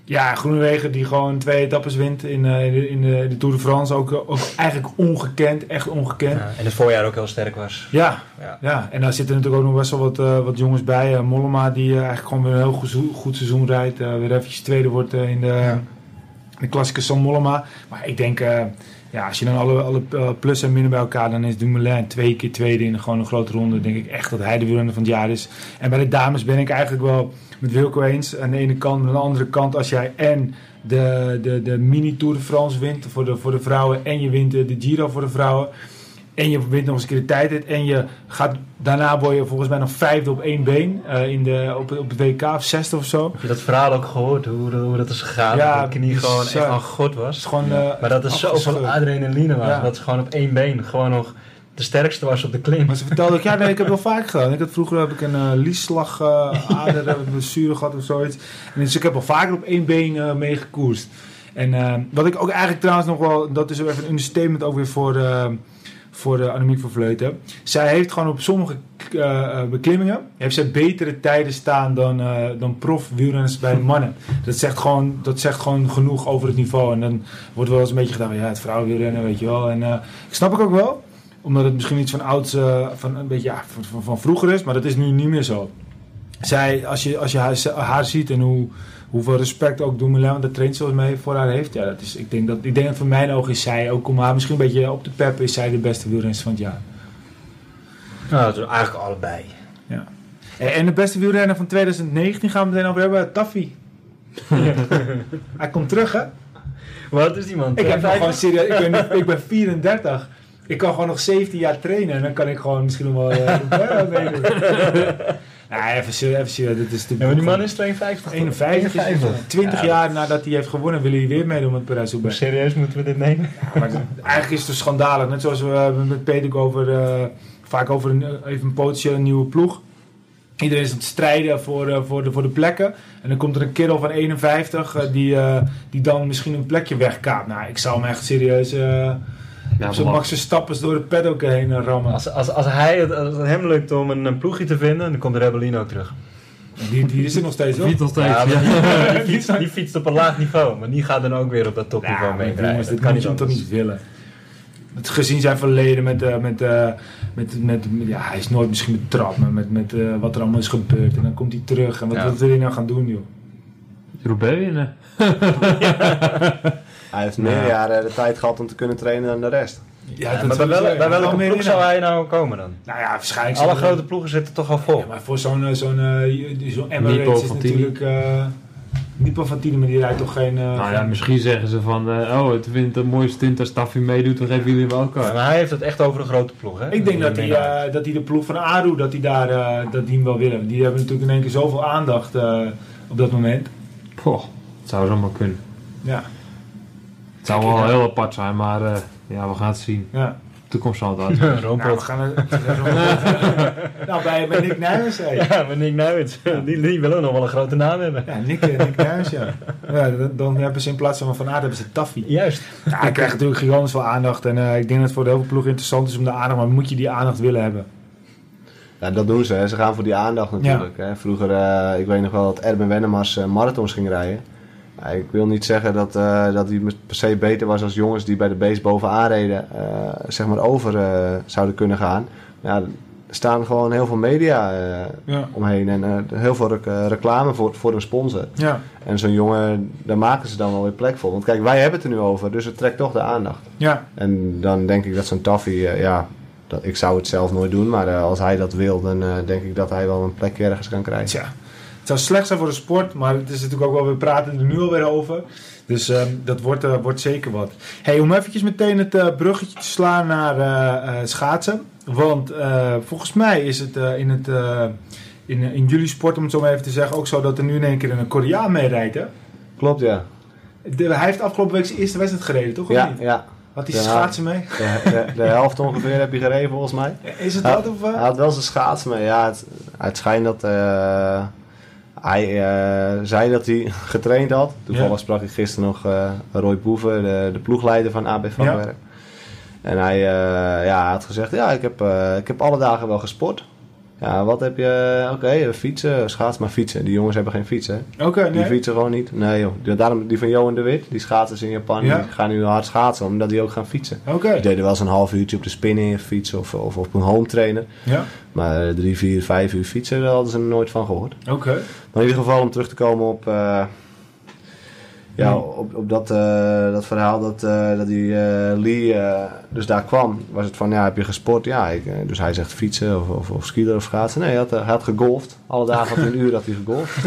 ja, Groenewegen die gewoon twee etappes wint in, eh, in, de, in de, Tour de France. Ook, ook eigenlijk ongekend, echt ongekend. Ja, en het voorjaar ook heel sterk was. Ja, Ja. ja. en daar zitten natuurlijk ook nog best wel wat, eh, wat jongens bij. Eh, Mollema die eh, eigenlijk gewoon weer een heel goed, seizoen- goed seizoen rijdt. eh, weer eventjes tweede wordt eh, in de, de klassieke San Mollema. Maar ik denk, eh, ja, als je dan alle, alle eh, plus en minnen bij elkaar... dan is Dumoulin twee keer tweede in gewoon een grote ronde. denk ik echt dat hij de wielrenner van het jaar is. En bij de dames ben ik eigenlijk wel met Wilco eens. Aan de ene kant, aan de andere kant... als jij en de, de, de mini Tour de France wint voor de, voor de vrouwen... en je wint de Giro voor de vrouwen... En je wint nog eens een keer de tijdrit. En je gaat daarna word je volgens mij nog vijfde op één been. eh, in de, op, op het WK of zesde of zo. Heb je dat verhaal ook gehoord, hoe, hoe dat is gegaan? Ja, dat de knie gewoon echt aan god Het is was. gewoon, eh, Maar dat is zoveel adrenaline was. Ja. Dat ze gewoon op één been gewoon nog de sterkste was op de klim. Maar ze vertelde ook, ja nee, ik heb wel vaak gedaan. Ik had, vroeger heb ik een uh, liesslag uh, ader, blessure gehad of zoiets. En dus ik heb al vaker op één been uh, meegekoerst. En uh, wat ik ook eigenlijk trouwens nog wel, dat is even een understatement ook weer voor, voor de Annemiek van Vleuten. Zij heeft gewoon op sommige uh, beklimmingen, heeft zij betere tijden staan dan, uh, dan prof wielrenners bij de mannen. Dat zegt, gewoon, dat zegt gewoon genoeg over het niveau. En dan wordt wel eens een beetje gedaan, ja het vrouwenwielrennen weet je wel. En uh, snap ik ook wel omdat het misschien iets van ouds, van een beetje ja, van, van, vroeger is, maar dat is nu niet meer zo. Zij, als je, als je haar ziet en hoe, hoeveel respect ook Dumoulin, want de traint zoals mee voor haar heeft, ja, dat is, ik denk dat, ik denk dat voor mijn ogen is zij ook om haar misschien een beetje op de pep is zij de beste wielrenner van het jaar. Nou, dat eigenlijk allebei. Ja. En de beste wielrenner van 2019 gaan we meteen over hebben, Taffy. Hij komt terug, hè? Wat is die man? Ik, heb gewoon serieus, ik, ben, ik ben 34. Ik kan gewoon nog 17 jaar trainen en dan kan ik gewoon misschien nog wel uh, meedoen. Ja, even serieus, even serieus. Dit is de Ja, maar die man is 52. 51. is 51. 20 Ja, jaar nadat hij heeft gewonnen, wil hij weer meedoen met parijs roubaix serieus moeten we dit nemen? Maar eigenlijk is het schandalig. Net zoals we eh, met Peter ook over, eh, vaak over een, even een potentiële nieuwe ploeg. Iedereen is aan het strijden voor, eh, voor, de, voor de plekken. En dan komt er een kerel van 51 eh, die, eh, die dan misschien een plekje wegkaapt. Nou, ik zou hem echt serieus eh Ja, op zijn belachelijk. Max stappers door de paddock heen eh, rammen. Als, als, als, hij het, als het hem lukt om een, een ploegje te vinden, dan komt de Rebellin ook terug. Die, die is er nog steeds op. Fiets nog steeds. Ja, Ja, maar die, die, fietst, die fietst op een laag niveau, maar die gaat dan ook weer op dat topniveau meedraaien. jongens, Dat dit kan je toch niet willen. Het gezien zijn verleden met, eh, met, eh, met, met, ja, hij is nooit misschien betrapt, maar met, met eh, wat er allemaal is gebeurd. En dan komt hij terug. En wat, wil hij nou gaan doen, joh? Roubaix winnen. Hij heeft meer Ja. jaren de tijd gehad om te kunnen trainen dan de rest. Ja, Ja, maar bij, wel, bij welke ploeg zou hij nou komen dan? Nou ja, waarschijnlijk. Alle grote ploegen zitten toch al vol. Ja, maar voor zo'n eh, zo'n eh, Emirates Nippo is natuurlijk... eh Nippo Fantini, maar die rijdt toch geen... eh, Nou ja, misschien zeggen ze van, eh, oh, het wint een mooie stint als Taffy meedoet, dan geven jullie wel Ja, elkaar. maar hij heeft het echt over een grote ploeg, hè? Ik denk dat hij, Die- eh, dat hij de ploeg van Aru, dat hij daar eh, dat die hem wel willen. Die hebben natuurlijk in één keer zoveel aandacht eh, op dat moment. Poh, het zou zomaar kunnen. Ja, zou wel heel apart zijn, maar eh, ja, we gaan het zien. ja. De toekomst zal het uit. Nou, we gaan het... nou, bij, bij Nick je. Ja, maar Nick Nuit, die, die willen nog wel een grote naam hebben. Ja, Nick, eh, Nick Nijmers, ja. ja dan, dan hebben ze in plaats van Van Aert hebben ze Taffy. Juist. Ja, hij krijgt natuurlijk gigantisch veel aandacht. En eh, ik denk dat het voor de heel veel ploegen interessant is om de aandacht... Maar moet je die aandacht willen hebben? Ja, dat doen ze. Hè. Ze gaan voor die aandacht natuurlijk. Hè. Vroeger, eh, ik weet nog wel dat Erben Wennemars eh, marathons ging rijden. Ja, ik wil niet zeggen dat, eh, dat hij per se beter was als jongens die bij de beest bovenaan reden, eh, zeg maar over eh, zouden kunnen gaan. Ja, er staan gewoon heel veel media Ja. omheen en heel veel rec- reclame voor, voor een sponsor. Ja, En zo'n jongen, daar maken ze dan wel weer plek voor. Want kijk, wij hebben het er nu over, dus het trekt toch de aandacht. ja. En dan denk ik dat zo'n Taffy, ja, dat, ik zou het zelf nooit doen, maar als hij dat wil, dan denk ik dat hij wel een plekje ergens kan krijgen. Het zou slecht zijn voor de sport, maar het is natuurlijk ook wel, we praten er nu alweer over. Dus ehm, dat wordt, eh, wordt zeker wat. Hey, om eventjes meteen het eh, bruggetje te slaan naar eh, schaatsen. Want volgens mij is het in, het, in, in jullie sport, om het zo maar even te zeggen, ook zo dat er nu in één keer een Koreaan mee rijdt. Hè? Klopt, ja. De- hij heeft afgelopen week zijn eerste wedstrijd gereden, toch? Ja, niet? ja. Had hij schaatsen mee? De, de, de helft ongeveer heb je gereden volgens mij. Is het dat? Of? Hij had wel zijn schaatsen mee. Ja, het, het schijnt dat hij eh, zei dat hij getraind had. Toevallig Ja. sprak ik gisteren nog eh, Roy Boeven, de, de ploegleider van AB. En hij, eh, ja, had gezegd, ja, ik heb, ik heb alle dagen wel gesport. Ja, wat heb je? Oké, fietsen, schaats, maar fietsen. Die jongens hebben geen fietsen. Oké, Die nee. fietsen gewoon niet. Nee joh. Die- Daarom, die van Johan de Wit, die schaatsers in Japan, Ja. die gaan nu hard schaatsen, omdat die ook gaan fietsen. Oké. Die deden wel eens een half uurtje op de spinning fietsen of, of op een home trainer. Ja, Maar drie, vier, vijf uur fietsen, daar hadden ze er nooit van gehoord. oké. Maar in ieder geval om terug te komen op, eh, ja, op, op dat, eh, dat verhaal dat, eh, dat die eh, Lee eh, dus daar kwam. Was het van, ja, heb je gesport? Ja, ik, dus hij zegt fietsen of, of, of skiën of schaatsen. Nee, hij had, hij had gegolfd. Alle dagen had hij een uur had hij gegolfd.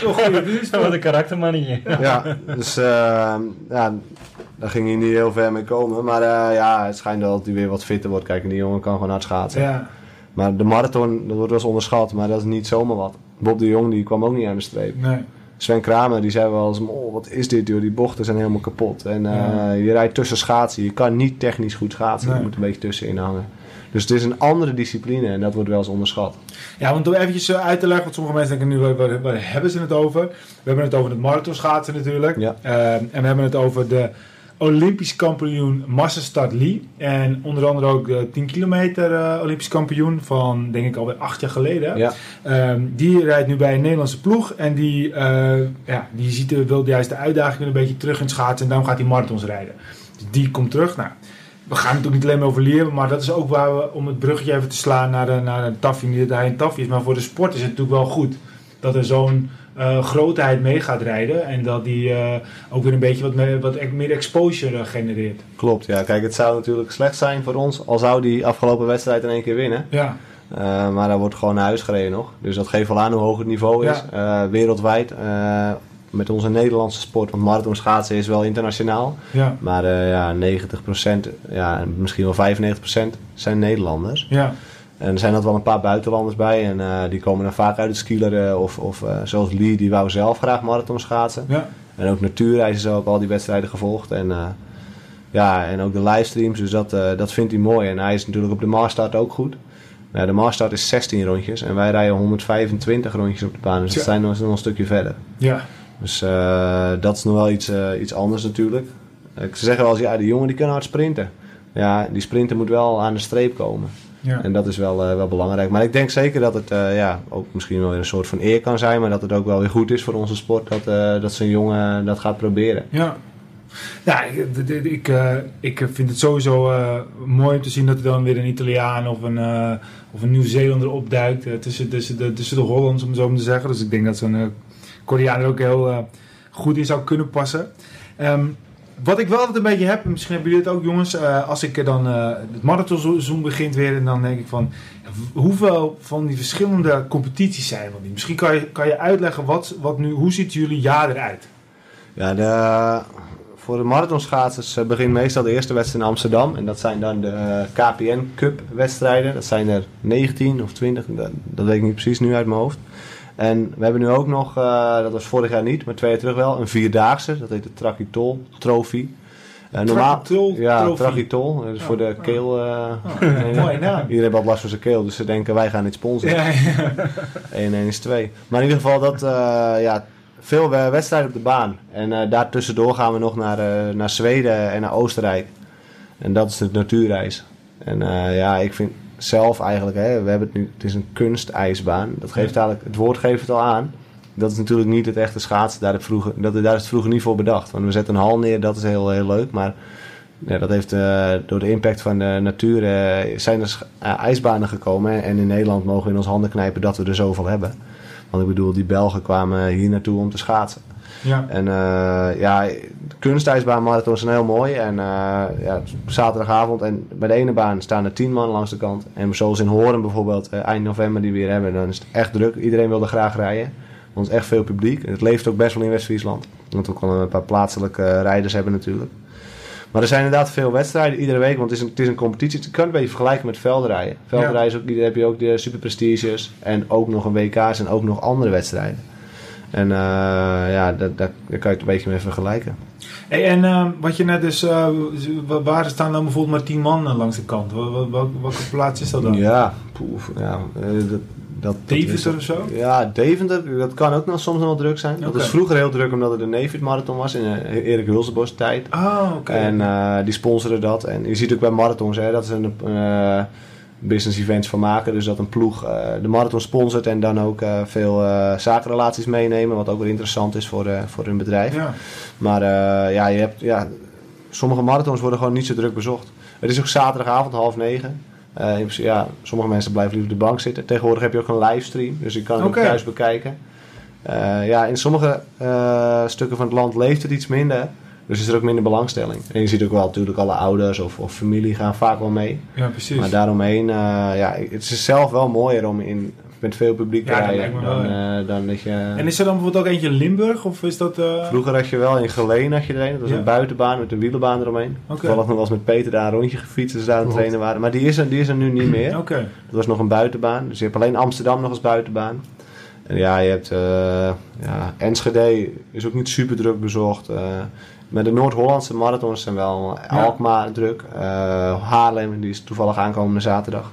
Zo goede dienst. Wat een karaktermannetje. ja, dus eh, ja, daar ging hij niet heel ver mee komen. Maar eh, ja, het schijnt wel dat hij weer wat fitter wordt. Kijk, en die jongen kan gewoon hard schaatsen. Ja, Maar de marathon, dat wordt wel eens onderschat, maar dat is niet zomaar wat. Bob de Jong die kwam ook niet aan de streep. nee. Sven Kramer die zei wel eens, oh wat is dit joh, die bochten zijn helemaal kapot. En eh, Ja. je rijdt tussen schaatsen, je kan niet technisch goed schaatsen, Nee. je moet een beetje tussenin hangen. Dus het is een andere discipline en dat wordt wel eens onderschat. Ja, want om eventjes eh, uit te leggen, want sommige mensen denken nu, waar, hebben ze het over? We hebben het over het marathonschaatsen natuurlijk. Ja. Eh, en we hebben het over de Olympisch kampioen Massastart Lee. En onder andere ook de 10 kilometer eh, Olympisch kampioen van, denk ik, alweer acht jaar geleden. Ja, Ehm, die rijdt nu bij een Nederlandse ploeg. En die, eh, ja, die ziet, wil juist de uitdaging weer een beetje terug in schaatsen. En daarom gaat hij marathons rijden. Dus die komt terug. Nou, we gaan het natuurlijk niet alleen maar over leren. Maar dat is ook waar we, om het bruggetje even te slaan naar, de, naar een Taffy. Niet dat hij een Taffy is. Maar voor de sport is het natuurlijk wel goed. Dat er zo'n eh, grootheid mee gaat rijden. En dat die eh, ook weer een beetje wat, meer, wat e- meer exposure genereert. klopt. Ja, kijk, het zou natuurlijk slecht zijn voor ons, al zou die afgelopen wedstrijd in één keer winnen. Ja, Eh, maar daar wordt gewoon naar huis gereden nog. Dus dat geeft wel aan hoe hoog het niveau is. Wereldwijd, met onze Nederlandse sport, want marathon schaatsen is wel internationaal. ja, Maar ja, 90%, ja, misschien wel 95% zijn Nederlanders. ja. En er zijn altijd wel een paar buitenlanders bij. En eh, die komen dan vaak uit het skileren. Of, of eh, zoals Lee, die wou zelf graag marathon schaatsen. Ja. En ook natuurreizen ook al die wedstrijden gevolgd. En, eh, ja, en ook de livestreams. Dus dat, dat vindt hij mooi. En hij is natuurlijk op de Maastart ook goed. Nou, de Maastart is 16 rondjes. En wij rijden 125 rondjes op de baan. Dus dat Tja. zijn nog, nog een stukje verder. Ja. Dus dat is nog wel iets, iets anders natuurlijk. Eh, ze zeggen wel eens, ja, die jongen die kan hard sprinten. Ja, die sprinter moet wel aan de streep komen. Ja. En dat is wel, eh, wel belangrijk. Maar ik denk zeker dat het eh, ja, ook misschien wel weer een soort van eer kan zijn. Maar dat het ook wel weer goed is voor onze sport dat, eh, dat zo'n jongen dat gaat proberen. Ja. Ja, ik, ik, ik vind het sowieso mooi om te zien dat er dan weer een Italiaan of een, of een Nieuw-Zeelander opduikt tussen, tussen, de, tussen de Hollands, om het zo maar te zeggen. Dus ik denk dat zo'n Koreaan er ook heel goed in zou kunnen passen. Ehm, wat ik wel altijd een beetje heb, en misschien hebben jullie het ook jongens, eh, als ik dan eh, het marathonseizoen begint weer en dan denk ik van hoeveel van die verschillende competities zijn er? Misschien kan je, kan je uitleggen wat, wat nu, hoe ziet jullie jaar eruit? Ja, voor de marathonschaatsers eh, begint meestal de eerste wedstrijd in Amsterdam. En dat zijn dan de KPN Cup wedstrijden. Dat zijn er 19 of 20, dat, dat weet ik niet precies nu uit mijn hoofd. En we hebben nu ook nog, eh, dat was vorig jaar niet, maar twee jaar terug wel, een vierdaagse. Dat heet de Trachitol Trophy. Eh, Trachitol ja, Trophy. Trachitol. Dat is voor de Oh. keel. eh, Oh, mooie naam. Iedereen heeft wat last van zijn keel, dus ze denken wij gaan dit sponsoren. Ja, ja. 1 1 is 2. Maar in ieder geval dat, eh, ja, veel eh, wedstrijden op de baan. En eh daartussendoor gaan we nog naar, eh, naar Zweden en naar Oostenrijk. En dat is de natuurreis. En eh, ja, ik vind zelf eigenlijk, hè, we hebben het nu, het is een kunstijsbaan. Dat geeft eigenlijk, het woord geeft het al aan. Dat is natuurlijk niet het echte schaatsen. Daar, vroeger, dat, daar is het vroeger niet voor bedacht. Want we zetten een hal neer, dat is heel, heel leuk. Maar ja, dat heeft eh, door de impact van de natuur eh, zijn er eh, ijsbanen gekomen. En in Nederland mogen we in ons handen knijpen dat we er zoveel hebben. Want ik bedoel, die Belgen kwamen hier naartoe om te schaatsen. Ja. En eh, ja, kunstijsbaanmarathons zijn heel mooi. En eh, ja, zaterdagavond en bij de ene baan staan er tien man langs de kant. En zoals in Horen bijvoorbeeld, eh, eind november die we weer hebben, dan is het echt druk. Iedereen wil er graag rijden. Want het is echt veel publiek. En het leeft ook best wel in West-Friesland. Want we al een paar plaatselijke rijders hebben natuurlijk. Maar er zijn inderdaad veel wedstrijden iedere week, want het is een, het is een competitie. Je kan het een beetje vergelijken met veldrijden. Veldrijden is ook, heb je ook de superprestiges en ook nog een WK's en ook nog andere wedstrijden. En eh, ja, dat, dat, daar kan je het een beetje mee vergelijken. Hey, en ehm, wat je net dus, eh, wa- waar staan dan bijvoorbeeld maar tien man eh, langs de kant? Wel- wel- wel- welke plaats is dat dan? Ja, poef, ja dat, dat, dat Deventer of zo? Ja, Deventer, dat kan ook nog soms nog wel druk zijn. Dat was vroeger heel druk omdat het een Neefit Marathon was in Erik Hulsenbos tijd. Ah, oké. En die sponsoren dat. En je ziet ook bij marathons hè, dat ze een eh, business events van maken. Dus dat een ploeg eh, de marathon sponsort en dan ook eh, veel eh, zakenrelaties meenemen. Wat ook weer interessant is voor, voor hun bedrijf. Ja. Maar ja, je hebt, ja, sommige marathons worden gewoon niet zo druk bezocht. Het is ook zaterdagavond half negen. Ja, sommige mensen blijven liever op de bank zitten. Tegenwoordig heb je ook een livestream, dus je kan het thuis bekijken. Ja, in sommige stukken van het land leeft het iets minder. Dus is er ook minder belangstelling. En je ziet ook wel natuurlijk alle ouders of, of familie gaan vaak wel mee. ja, precies. Maar daaromheen, eh, ja, het is zelf wel mooier om in, met veel publiek te Ja, rijden. Dan, wel, eh, dan dat je... En is er dan bijvoorbeeld ook eentje in Limburg? Of is dat... eh, Vroeger had je wel in Geleen had je er een. Dat was Ja. een buitenbaan met een wielenbaan eromheen. Oké. Toevallig nog wel eens met Peter daar een rondje gefietst als ze daar aan het trainen waren. Maar die is, er, die is er nu niet meer. Oké. Dat was nog een buitenbaan. Dus je hebt alleen Amsterdam nog als buitenbaan. En ja, je hebt ja, Enschede is ook niet super druk bezocht. Maar de Noord-Hollandse marathons zijn wel. Alkmaar druk. Eh, Haarlem, die is toevallig aankomende zaterdag.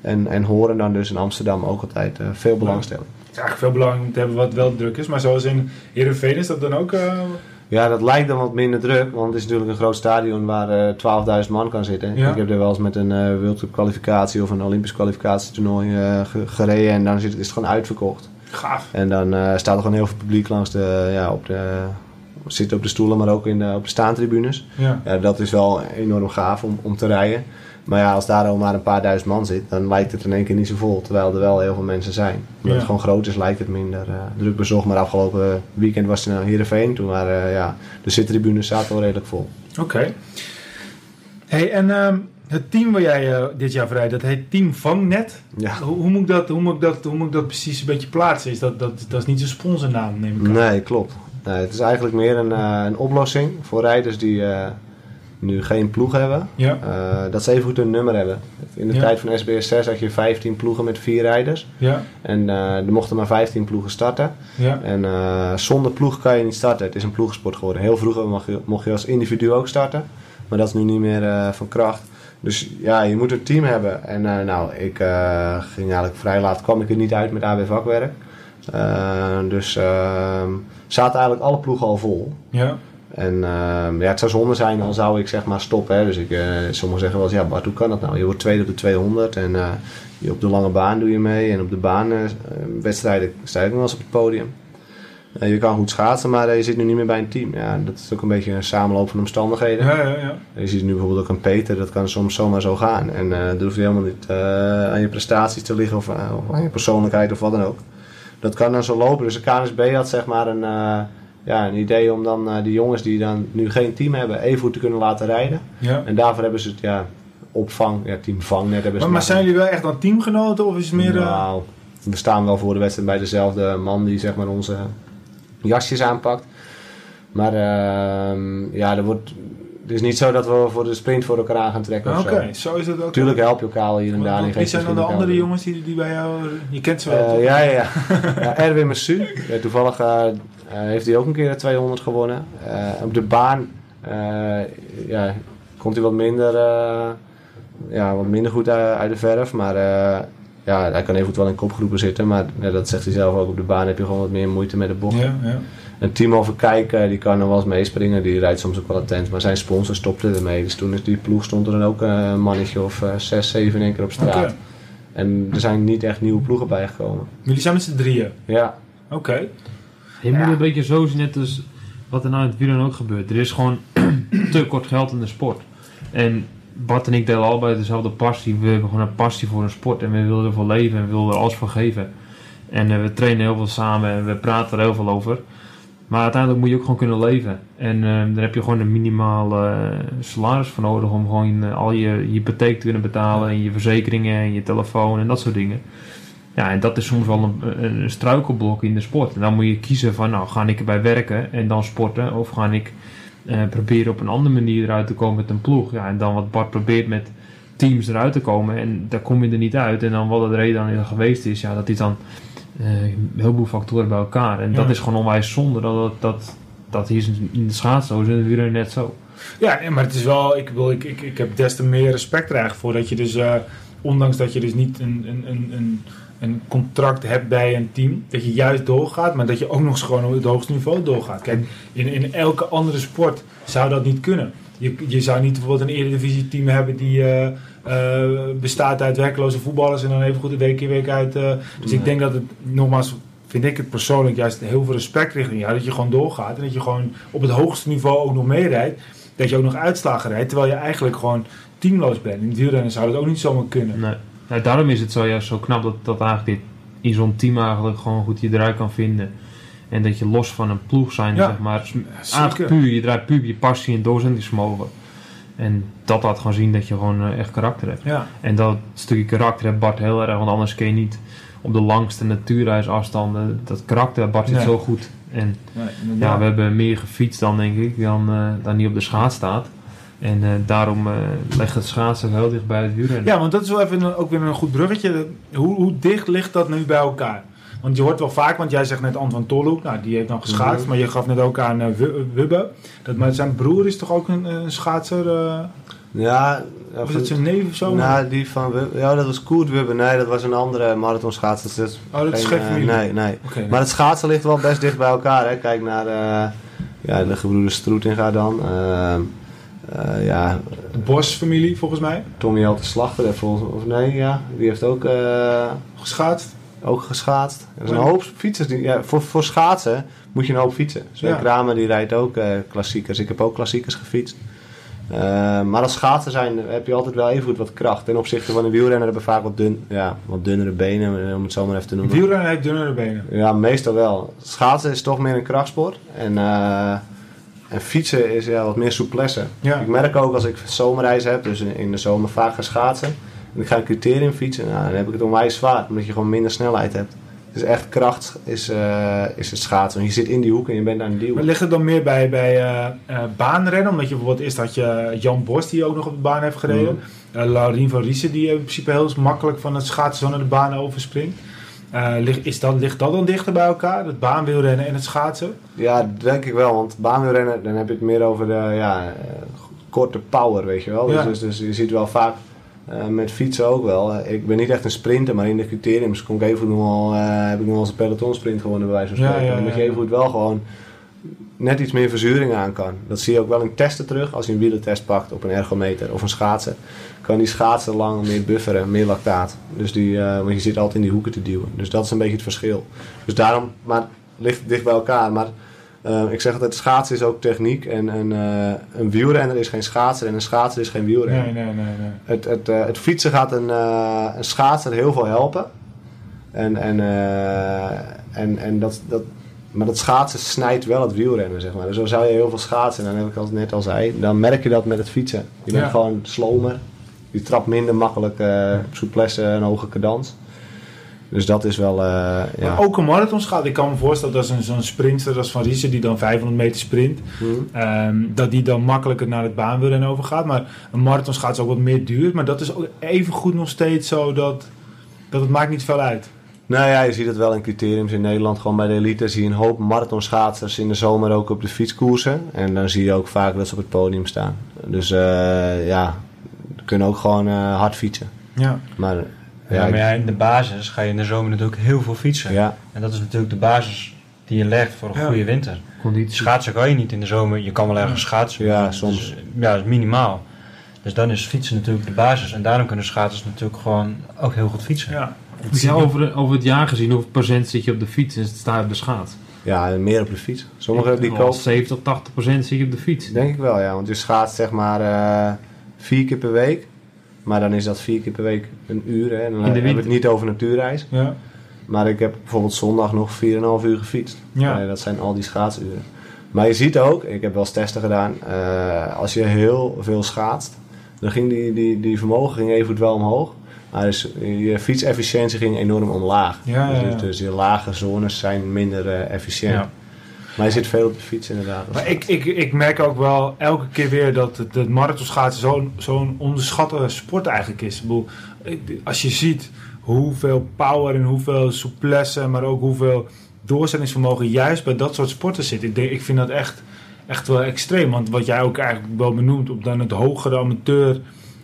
En, en Horen dan dus in Amsterdam ook altijd eh, veel belangstelling. Het is eigenlijk veel belangrijk om te hebben wat wel druk is. Maar zoals in Heerenveen is dat dan ook... eh, Ja, dat lijkt dan wat minder druk, want het is natuurlijk een groot stadion waar eh 12.000 man kan zitten. Ja. Ik heb er wel eens met een eh World Cup kwalificatie of een Olympisch kwalificatietoernooi ge- gereden en dan zit, is het gewoon uitverkocht. gaaf. En dan staat er gewoon heel veel publiek langs de, ja, op de, zit op de stoelen, maar ook in de, op de staantribunes. Ja. Ja, dat is wel enorm gaaf om, om te rijden. Maar ja, als daar al maar een paar duizend man zit, dan lijkt het in één keer niet zo vol. Terwijl er wel heel veel mensen zijn. Omdat Ja. het gewoon groot is, lijkt het minder eh, druk bezocht. Maar afgelopen weekend was het in Heerenveen. Toen waren eh, ja, de zittribunes zaten wel redelijk vol. Oké. Hey, en ehm, het team waar jij eh, dit jaar rijdt, dat heet Team Vangnet. Ja. Hoe, hoe, moet ik dat, hoe, moet ik dat, hoe moet ik dat precies een beetje plaatsen? Is dat, dat, dat is niet zo'n sponsornaam, neem ik aan. Nee, klopt. Nee, het is eigenlijk meer een, eh, een oplossing voor rijders die, eh, nu geen ploeg hebben, Ja. eh, dat ze even goed een nummer hebben. In de Ja. tijd van SBS 6 had je 15 ploegen met vier rijders. Ja. En er mochten maar 15 ploegen starten. Ja. En zonder ploeg kan je niet starten. Het is een ploegensport geworden. Heel vroeger mocht je, mocht je als individu ook starten. Maar dat is nu niet meer van kracht. Dus ja, je moet een team hebben. En nou, ik ging eigenlijk vrij laat, kwam ik er niet uit met AB vakwerk. Dus ehm, zaten eigenlijk alle ploegen al vol. Ja. En ehm, ja, het zou zonde zijn, dan zou ik zeg maar stoppen. Hè. Dus ik, eh, sommigen zeggen wel eens, ja Bart, hoe kan dat nou? Je wordt tweede op de 200 en eh, je op de lange baan doe je mee. En op de baan eh, sta ik nog wel eens op het podium. Je kan goed schaatsen, maar je zit nu niet meer bij een team. Ja, dat is ook een beetje een samenloop van omstandigheden. Ja, ja, ja. Je ziet nu bijvoorbeeld ook een Peter, dat kan soms zomaar zo gaan. En eh dat hoeft helemaal niet aan je prestaties te liggen of aan je persoonlijkheid of wat dan ook. Dat kan dan zo lopen. Dus de KNSB had zeg maar een, eh, ja, een idee om dan eh, die jongens die dan nu geen team hebben, even goed te kunnen laten rijden. ja. En daarvoor hebben ze het ja, opvang, ja, team vangnet hebben ze Maar, maar zijn jullie wel echt dan teamgenoten of is het meer... eh, nou, we staan wel voor de wedstrijd bij dezelfde man die zeg maar onze jasjes aanpakt. Maar ehm, ja, er wordt, is niet zo dat we voor de sprint voor elkaar aan gaan trekken. Oké, zo. zo is het ook. Tuurlijk help je elkaar hier en daar. Wie zijn dan de andere jongens die, die bij jou... Je kent ze wel, Eh, ja, ja, ja. ja Erwin Messu. Ja, toevallig eh, eh, heeft hij ook een keer de 200 gewonnen. Op de baan ja, komt hij wat minder, ja, wat minder goed uit, uit de verf. Maar ja, hij kan even goed wel in kopgroepen zitten. Maar ja, dat zegt hij zelf ook. Op de baan heb je gewoon wat meer moeite met de bocht. Ja, ja. En Timo Verkijk, eh, die kan er wel eens meespringen. Die rijdt soms ook wel attent. Maar zijn sponsor stopte ermee. Dus toen is die ploeg stond er dan ook eh, een mannetje of eh, zes, zeven in één keer op straat. En er zijn niet echt nieuwe ploegen bijgekomen. Jullie zijn met z'n drieën. Ja, Oké. Je moet een beetje zo zien, net als wat er nou in het wielrennen ook gebeurt. Er is gewoon te kort geld in de sport. En Bart en ik delen allebei dezelfde passie. We hebben gewoon een passie voor een sport en we willen ervoor leven en we willen er alles voor geven. En eh, we trainen heel veel samen en we praten er heel veel over. Maar uiteindelijk moet je ook gewoon kunnen leven. En eh, daar heb je gewoon een minimaal eh, salaris voor nodig om gewoon eh, al je, hypotheek te kunnen betalen en je verzekeringen en je telefoon en dat soort dingen. Ja, en dat is soms wel een, struikelblok in de sport. En dan moet je kiezen van, nou, ga ik erbij werken en dan sporten? Of ga ik eh, proberen op een andere manier eruit te komen met een ploeg? Ja, en dan wat Bart probeert met teams eruit te komen en daar kom je er niet uit. En dan wat de reden dan geweest is, ja, dat is dan een heleboel factoren bij elkaar. En dat is gewoon onwijs zonde. Dat, dat, dat, hier in de schaats zo is en de net zo. Ja, maar het is wel, ik, bedoel, ik, ik, ik heb des te meer respect er eigenlijk voor dat je dus, eh, ondanks dat je dus niet een, een, een, een, een contract hebt bij een team, dat je juist doorgaat, maar dat je ook nog eens gewoon op het hoogste niveau doorgaat. Kijk, in, in elke andere sport zou dat niet kunnen. Je, je zou niet bijvoorbeeld een eredivisie team hebben die eh, eh, bestaat uit werkloze voetballers en dan even goed de week in week uit. eh, dus ik denk dat het, nogmaals, vind ik het persoonlijk juist heel veel respect richting jou, dat je gewoon doorgaat en dat je gewoon op het hoogste niveau ook nog meerijdt. Dat je ook nog uitslagen rijdt, terwijl je eigenlijk gewoon teamloos bent. In het wielrennen zou dat ook niet zomaar kunnen. Nee. Nou, daarom is het zo, juist zo knap dat, dat eigenlijk dit in zo'n team eigenlijk gewoon goed je eruit kan vinden. En dat je los van een ploeg zijn, Ja, zeg maar. puur, je draait puur je passie en doorzettingsvermogen. En dat laat gewoon zien dat je gewoon eh, echt karakter hebt. Ja, En dat stukje karakter heeft Bart heel erg, want anders kun je niet op de langste natuurreisafstanden. Dat karakter, Bart zit Nee. zo goed. En nee, ja, we hebben meer gefietst dan denk ik, dan, eh, dan die op de schaats staat. En eh, daarom ligt het schaatsen heel dicht bij het wielrennen. Ja, want dat is wel even een- ook weer een goed bruggetje. Hoe, hoe dicht ligt dat nu bij elkaar? Want je hoort wel vaak, want jij zegt net Antoine Tolhoek, nou die heeft dan geschaatst, Mhm. maar je gaf net ook aan eh, Wu- Wubbe. Dat, maar zijn broer is toch ook een, een schaatser? eh ja. of is van- het zijn neef of zo? Nou, die van Wub- ja, dat was Koert Wubbe. Nee, dat was een andere marathonschaatser. Dus is oh, dat is geen, geen eh, familie. nee, nee. Maar het schaatsen ligt wel best dicht bij elkaar. Hè. Kijk naar eh, ja, de gebroeders Stroetinga dan. Eh, ja, de Bos-familie volgens mij, Tommy Elte Slachter volgens of nee, ja, die heeft ook, eh, geschaatst. Ook geschaatst. Er zijn een hoop fietsers. Die, ja, voor, voor schaatsen moet je een hoop fietsen. Sven Ja. Kramer die rijdt ook eh, klassiekers. Ik heb ook klassiekers gefietst. Eh, maar als schaatsen zijn heb je altijd wel even goed wat kracht. Ten opzichte van een wielrenner hebben vaak wat, dun, ja, wat dunnere benen, om het zo maar even te noemen. Wielrennen heeft dunnere benen. Ja, meestal wel. Schaatsen is toch meer een krachtsport. En, eh, en fietsen is ja, wat meer souplesse. Ja. Ik merk ook als ik zomerreis heb, dus in, in de zomer vaak ga schaatsen. En ik ga een criterium fietsen, nou, dan heb ik het onwijs zwaar. Omdat je gewoon minder snelheid hebt. Dus echt kracht is, eh, is het schaatsen. Want je zit in die hoek en je bent aan Maar duwen. ligt het dan meer bij, bij eh, baanrennen? Omdat je bijvoorbeeld eerst had je Jan Borst die ook nog op de baan heeft gereden. Eh Laurien van Riesen die in principe heel makkelijk van het schaatsen naar de baan overspringt. Ligt, is dat, ligt dat dan dichter bij elkaar? Het baanwielrennen en het schaatsen? Ja, denk ik wel. Want baanwielrennen, dan heb je het meer over de ja, korte power, weet je wel. Dus, dus, dus je ziet wel vaak eh, met fietsen ook wel. Ik ben niet echt een sprinter, maar in de criteriums kon ik even nog wel, eh, heb ik nog wel eens een pelotonsprint gewonnen bij wijze van Ja, spreken. ja, je even goed wel gewoon net iets meer verzuring aan kan. Dat zie je ook wel in testen terug. Als je een wielentest pakt op een ergometer of een schaatsen, kan die schaatsen lang meer bufferen, meer lactaat. Dus die, eh, want je zit altijd in die hoeken te duwen. Dus dat is een beetje het verschil. Dus daarom, maar ligt dicht bij elkaar. Maar eh, ik zeg altijd, schaatsen is ook techniek. En, en eh, een wielrenner is geen schaatser en een schaatser is geen wielrenner. Nee, nee, nee. nee. Het, het, eh, het fietsen gaat een, eh, een schaatser heel veel helpen. En, en, en, en dat, dat, maar dat schaatsen snijdt wel het wielrennen, zeg maar. Dus zo zou je heel veel schaatsen, en dan heb ik al net al zei, dan merk je dat met het fietsen. Je bent Ja. gewoon slomer. Je trapt minder makkelijk uh, souplesse en hoge cadans. Dus dat is wel, eh, ja. Maar ook een marathonschaat. Ik kan me voorstellen dat zo'n sprinter als Van Riesen die dan 500 meter sprint, Hm. ehm, dat die dan makkelijker naar het baanwielrennen overgaat. Maar een marathonschaat is ook wat meer duur. Maar dat is ook even goed nog steeds zo dat, dat het maakt niet veel uit. Nou ja, je ziet het wel in criteriums in Nederland. Gewoon bij de elite zie je een hoop marathonschaatsers in de zomer ook op de fietskoersen. En dan zie je ook vaak dat ze op het podium staan. Dus eh, ja, kunnen ook gewoon eh, hard fietsen. Ja. Maar Ja, ja, maar ja, in de basis ga je in de zomer natuurlijk heel veel fietsen. ja, En dat is natuurlijk de basis die je legt voor een Ja. goede winter. Conditie. Schaatsen kan je niet in de zomer. Je kan wel ergens schaatsen. Ja, soms. is- ja, dat is minimaal. Dus dan is fietsen natuurlijk de basis. En daarom kunnen schaatsers natuurlijk gewoon ook heel goed fietsen. ja. Ja, over, over het jaar gezien, hoeveel procent zit je op de fiets en sta je op de schaats? ja, meer op de fiets. Sommigen die kopen, 70, 80 procent zit je op de fiets. denk ik wel ja. Want je schaatst zeg maar eh, vier keer per week. Maar dan is dat vier keer per week een uur. Hè. En dan hebben we het niet over natuurreis. Ja. Maar ik heb bijvoorbeeld zondag nog 4,5 uur gefietst. Ja. Eh, dat zijn al die schaatsuren. Maar je ziet ook, ik heb wel eens testen gedaan, eh, als je heel veel schaatst, dan ging die, die, die vermogen ging even wel omhoog. Maar dus je fietsefficiëntie ging enorm omlaag. Ja, dus, ja, ja. dus, dus je lage zones zijn minder eh, efficiënt. Maar je zit veel op de fiets inderdaad. Maar ik, ik, ik merk ook wel elke keer weer dat het, het marathonschaatsen zo'n zo'n onderschatte sport eigenlijk is. Ik bedoel, als je ziet hoeveel power en hoeveel souplesse, maar ook hoeveel doorzettingsvermogen juist bij dat soort sporten zit. Ik, denk, ik vind dat echt, echt wel extreem. Want wat jij ook eigenlijk wel benoemt op dan het hogere amateur,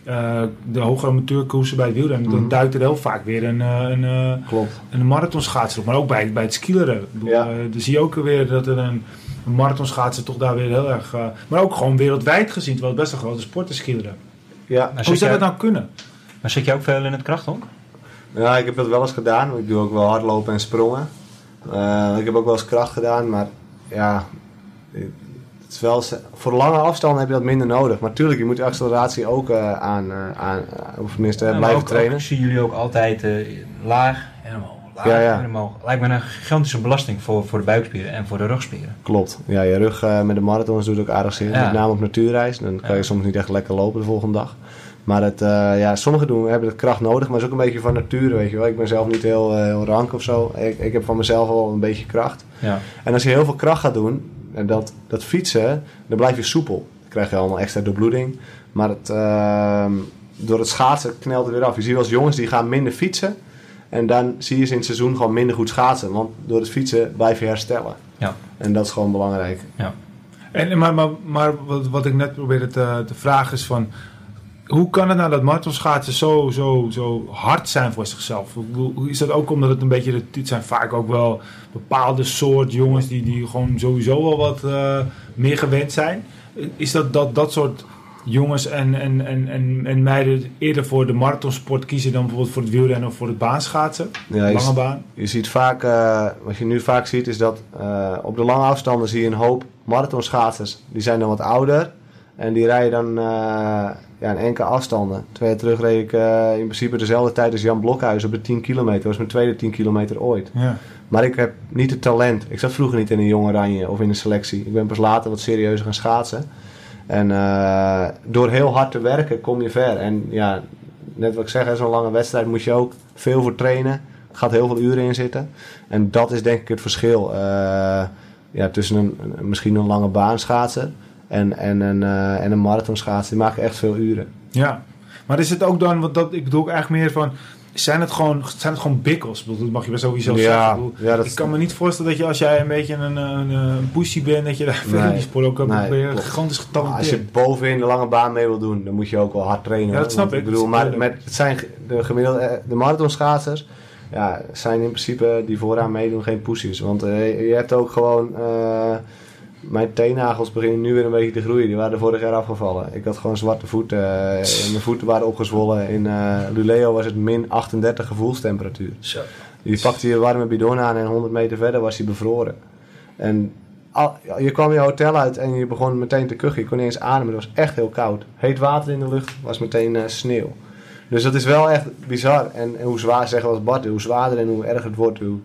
eh, de hogere amateurkoersen bij het wielrennen, dan Mhm. duikt er heel vaak weer een, eh, een, eh, Klopt. een marathonschaatser op. Maar ook bij, bij het skileren. Ja. eh, dan zie je ook weer dat er een, een marathonschaatser toch daar weer heel erg... eh, maar ook gewoon wereldwijd gezien, terwijl het best een grote sport is skileren. Ja. Maar Hoe zou dat nou kunnen? maar zit jij ook veel in het krachthonk? ja, ik heb dat wel eens gedaan. Ik doe ook wel hardlopen en sprongen. Eh, ik heb ook wel eens kracht gedaan, maar ja, is wel, voor lange afstanden heb je dat minder nodig. Maar tuurlijk, je moet je acceleratie ook eh, aan, eh, aan, eh, of tenminste Ja, blijven ook- trainen. Ook, zien jullie ook altijd laag en omhoog. Laag Ja, ja. en omhoog. Lijkt me een gigantische belasting voor, voor de buikspieren en voor de rugspieren. Klopt. Ja, je rug met de marathons doet ook aardig zeer. Ja. Met name op natuurreis. Dan kan je soms niet echt lekker lopen de volgende dag. Maar het, ja, sommigen doen, hebben het kracht nodig, maar het is ook een beetje van nature, weet je wel. Ik ben zelf niet heel, heel rank of zo. Ik, ik heb van mezelf wel een beetje kracht. Ja. En als je heel veel kracht gaat doen, en dat, dat fietsen, dan blijf je soepel. Dan krijg je allemaal extra doorbloeding. Maar het, ehm, door het schaatsen knelt het weer af. Je ziet wel eens jongens die gaan minder fietsen. En dan zie je ze in het seizoen gewoon minder goed schaatsen. Want door het fietsen blijf je herstellen. Ja. En dat is gewoon belangrijk. En, maar maar, maar wat, wat ik net probeerde te, te vragen is van... Hoe kan het nou dat marathonschaatsen zo, zo, zo hard zijn voor zichzelf? Is dat ook omdat het een beetje... Het zijn vaak ook wel bepaalde soort jongens die, die gewoon sowieso wel wat eh, meer gewend zijn. Is dat dat, dat soort jongens en, en, en, en, en meiden eerder voor de marathonsport kiezen... dan bijvoorbeeld voor het wielrennen of voor het baanschaatsen? Ja, je, Lange baan? je ziet vaak, eh, wat je nu vaak ziet, is dat eh, op de lange afstanden zie je een hoop marathonschaatsers. Die zijn dan wat ouder. En die rijden dan eh, ja, een enkele afstanden. Twee jaar terug reed ik eh, in principe dezelfde tijd als Jan Blokhuis op de 10 kilometer. Dat was mijn tweede 10 kilometer ooit. Ja. Maar ik heb niet het talent. Ik zat vroeger niet in een jong oranje of in een selectie. Ik ben pas later wat serieuzer gaan schaatsen. En eh, door heel hard te werken kom je ver. En ja, net wat ik zeg, zo'n lange wedstrijd moet je ook veel voor trainen. gaat heel veel uren in zitten. En dat is denk ik het verschil ja, tussen een- misschien een lange baan schaatsen en, en een, eh en een marathon schaatsen. Die maken echt veel uren. Ja, maar is het ook dan, want dat, ik bedoel ook eigenlijk meer van, zijn het gewoon, zijn het gewoon bikkels? Ik Dat mag je best sowieso Ja, zeggen. Ik, bedoel, ja, dat ik kan me niet voorstellen dat je als jij een beetje een, een, een pussy bent, dat je daar veel in die sport ook hebt. Nee, ben klopt. gigantisch als getalenteerd. je bovenin de lange baan mee wil doen, dan moet je ook wel hard trainen. Ja, dat snap Want ik. bedoel, maar met, het zijn de gemiddelde eh, de marathonschaatsers ja, zijn in principe die vooraan meedoen geen poesies. Want eh, je hebt ook gewoon. eh, mijn teennagels beginnen nu weer een beetje te groeien. Die waren er vorig jaar afgevallen. Ik had gewoon zwarte voeten. eh, en mijn voeten waren opgezwollen. In eh, Luleo was het min 38 gevoelstemperatuur. Zo. Je pakte je warme bidon aan en 100 meter verder was hij bevroren. En al- je kwam je hotel uit en je begon meteen te kuchen. Je kon niet eens ademen. Het was echt heel koud. Heet water in de lucht was meteen eh, sneeuw. Dus dat is wel echt bizar. En, en hoe zwaar, zeggen was Bart, hoe zwaarder en hoe erger het wordt, hoe,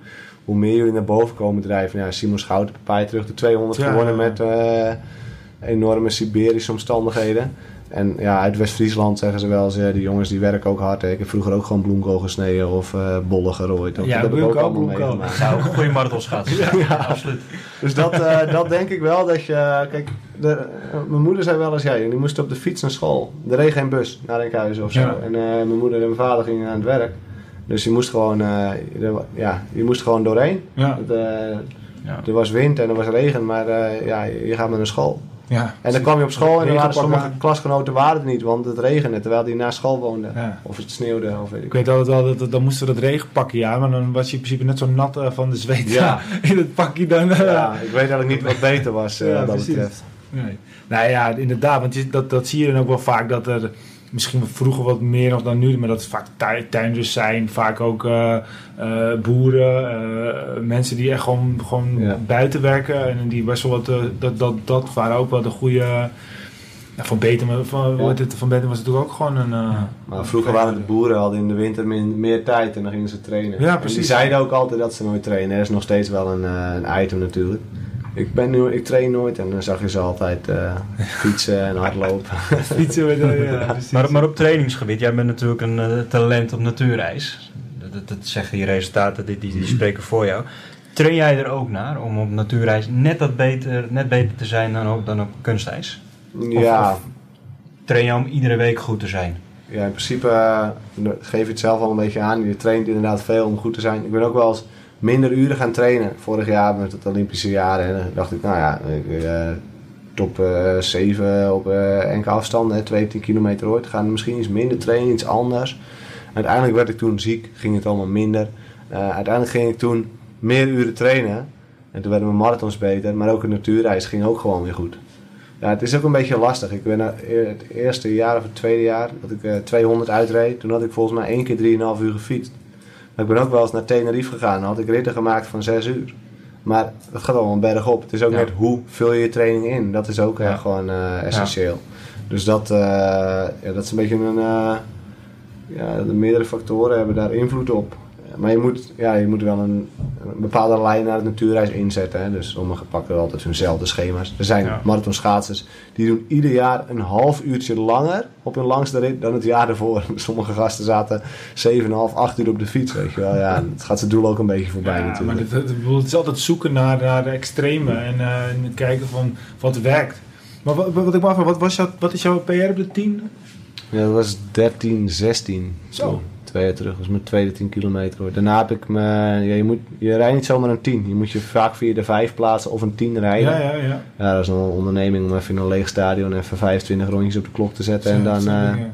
hoe meer jullie naar boven komen drijven. Ja, Simon Schouten, Papai terug de 200 Ja, gewonnen ja, ja. met eh, enorme Siberische omstandigheden. En ja, uit West-Friesland zeggen ze wel eens, die jongens die werken ook hard. hè. Ik heb vroeger ook gewoon bloemkool gesneden of eh bollen gerooid. Dat Ja, heb ik bloemkool, ook allemaal bloemkool. meegemaakt. Nou, een goede marathon schaatsen. Ja, absoluut. Dus dat, eh, dat denk ik wel dat je. Kijk, de, mijn moeder zei wel eens jij, die moest op de fiets naar school. Er reed geen bus naar Enkhuizen of zo. Ja. En eh, mijn moeder en mijn vader gingen aan het werk. Dus je moest gewoon, eh, ja, je moest gewoon doorheen. Ja, Het, eh, Ja. Er was wind en er was regen, maar eh, ja, je gaat maar naar school. ja. En dan kwam je op school en dan waren sommige aan. klasgenoten waren er niet, want het regende terwijl die naar school woonden. Ja. Of het sneeuwde, of weet ik Ik weet altijd wel, dat, dat, dan moesten we dat regen pakken, ja, maar dan was je in principe net zo nat van de zweet Ja. in het pakje dan. Ja, ik weet dat ik niet wat beter was eh, Ja, wat dat precies. betreft. Nee. Nou ja, inderdaad, want je, dat, dat zie je dan ook wel vaak dat er misschien vroeger wat meer nog dan nu, maar dat het vaak tui- tuinders zijn, vaak ook eh, eh, boeren, eh, mensen die echt gewoon, gewoon Ja. buiten werken en die best wel wat, dat, dat, dat waren ook wel de goede. Ja, van Betem, van, Ja. het, van Betem was natuurlijk ook gewoon een. Maar vroeger waren de boeren hadden in de winter min- meer tijd en dan gingen ze trainen. Ja, En precies. die zeiden ook altijd dat ze nooit trainen. Dat is nog steeds wel een, een item natuurlijk. Ik, ben nu, ik train nooit en dan zag je ze altijd eh, fietsen en hardlopen. fietsen met, ja, precies. Maar, maar op trainingsgebied, jij bent natuurlijk een eh, talent op natuurreis. Dat, dat, dat zeggen die resultaten, die, die, die spreken voor jou. Train jij er ook naar om op natuurreis net, dat beter, net beter te zijn dan op, dan op kunstijs? ja, of- Train je om iedere week goed te zijn? ja, in principe eh, geef je het zelf al een beetje aan. Je traint inderdaad veel om goed te zijn. Ik ben ook wel eens minder uren gaan trainen. Vorig jaar met het Olympische jaar. En dacht ik, nou ja, eh, top eh 7 op eh, enkele afstanden, hè, 2, 10 kilometer ooit. Gaan misschien iets minder trainen, iets anders. Uiteindelijk werd ik toen ziek, ging het allemaal minder. Eh, uiteindelijk ging ik toen meer uren trainen. En toen werden mijn marathons beter, maar ook een natuurreis ging ook gewoon weer goed. Ja, het is ook een beetje lastig. Ik ben het eerste jaar of het tweede jaar dat ik eh, 200 uitreed, toen had ik volgens mij één keer 3,5 uur gefietst. Maar ik ben ook wel eens naar Tenerife gegaan en had ik ritten gemaakt van 6 uur. Maar het gaat allemaal bergop. Het is ook Ja. net hoe vul je je training in. Dat is ook Ja. gewoon eh, essentieel. Dus dat, eh, ja, dat is een beetje een... eh, ja, de meerdere factoren hebben daar invloed op. Maar je moet, ja, je moet wel een, een bepaalde lijn naar het natuurreis inzetten. Hè. Dus sommigen pakken altijd hunzelfde schema's. Er zijn Ja. marathonschaatsers die doen ieder jaar een half uurtje langer op hun langste rit dan het jaar ervoor. Sommige gasten zaten 7,5, 8 uur op de fiets. Weet je wel. Ja, het gaat zijn doel ook een beetje voorbij Ja, maar natuurlijk. het, het, het is altijd zoeken naar, naar de extreme en, eh, en kijken van wat werkt. Maar wat, wat ik me afvraag, wat, was jouw, wat is jouw PR op de 10? Ja, dat was 13, 16. Zo. Terug. Dat was mijn tweede 10 kilometer. Hoor. Daarna heb ik me... Ja, je, moet, je rijdt niet zomaar een 10. Je moet je vaak via de 5 plaatsen of een 10 rijden. Ja, ja, ja. Ja, dat is een onderneming om even in een leeg stadion even 25 rondjes op de klok te zetten. En dan, dingen.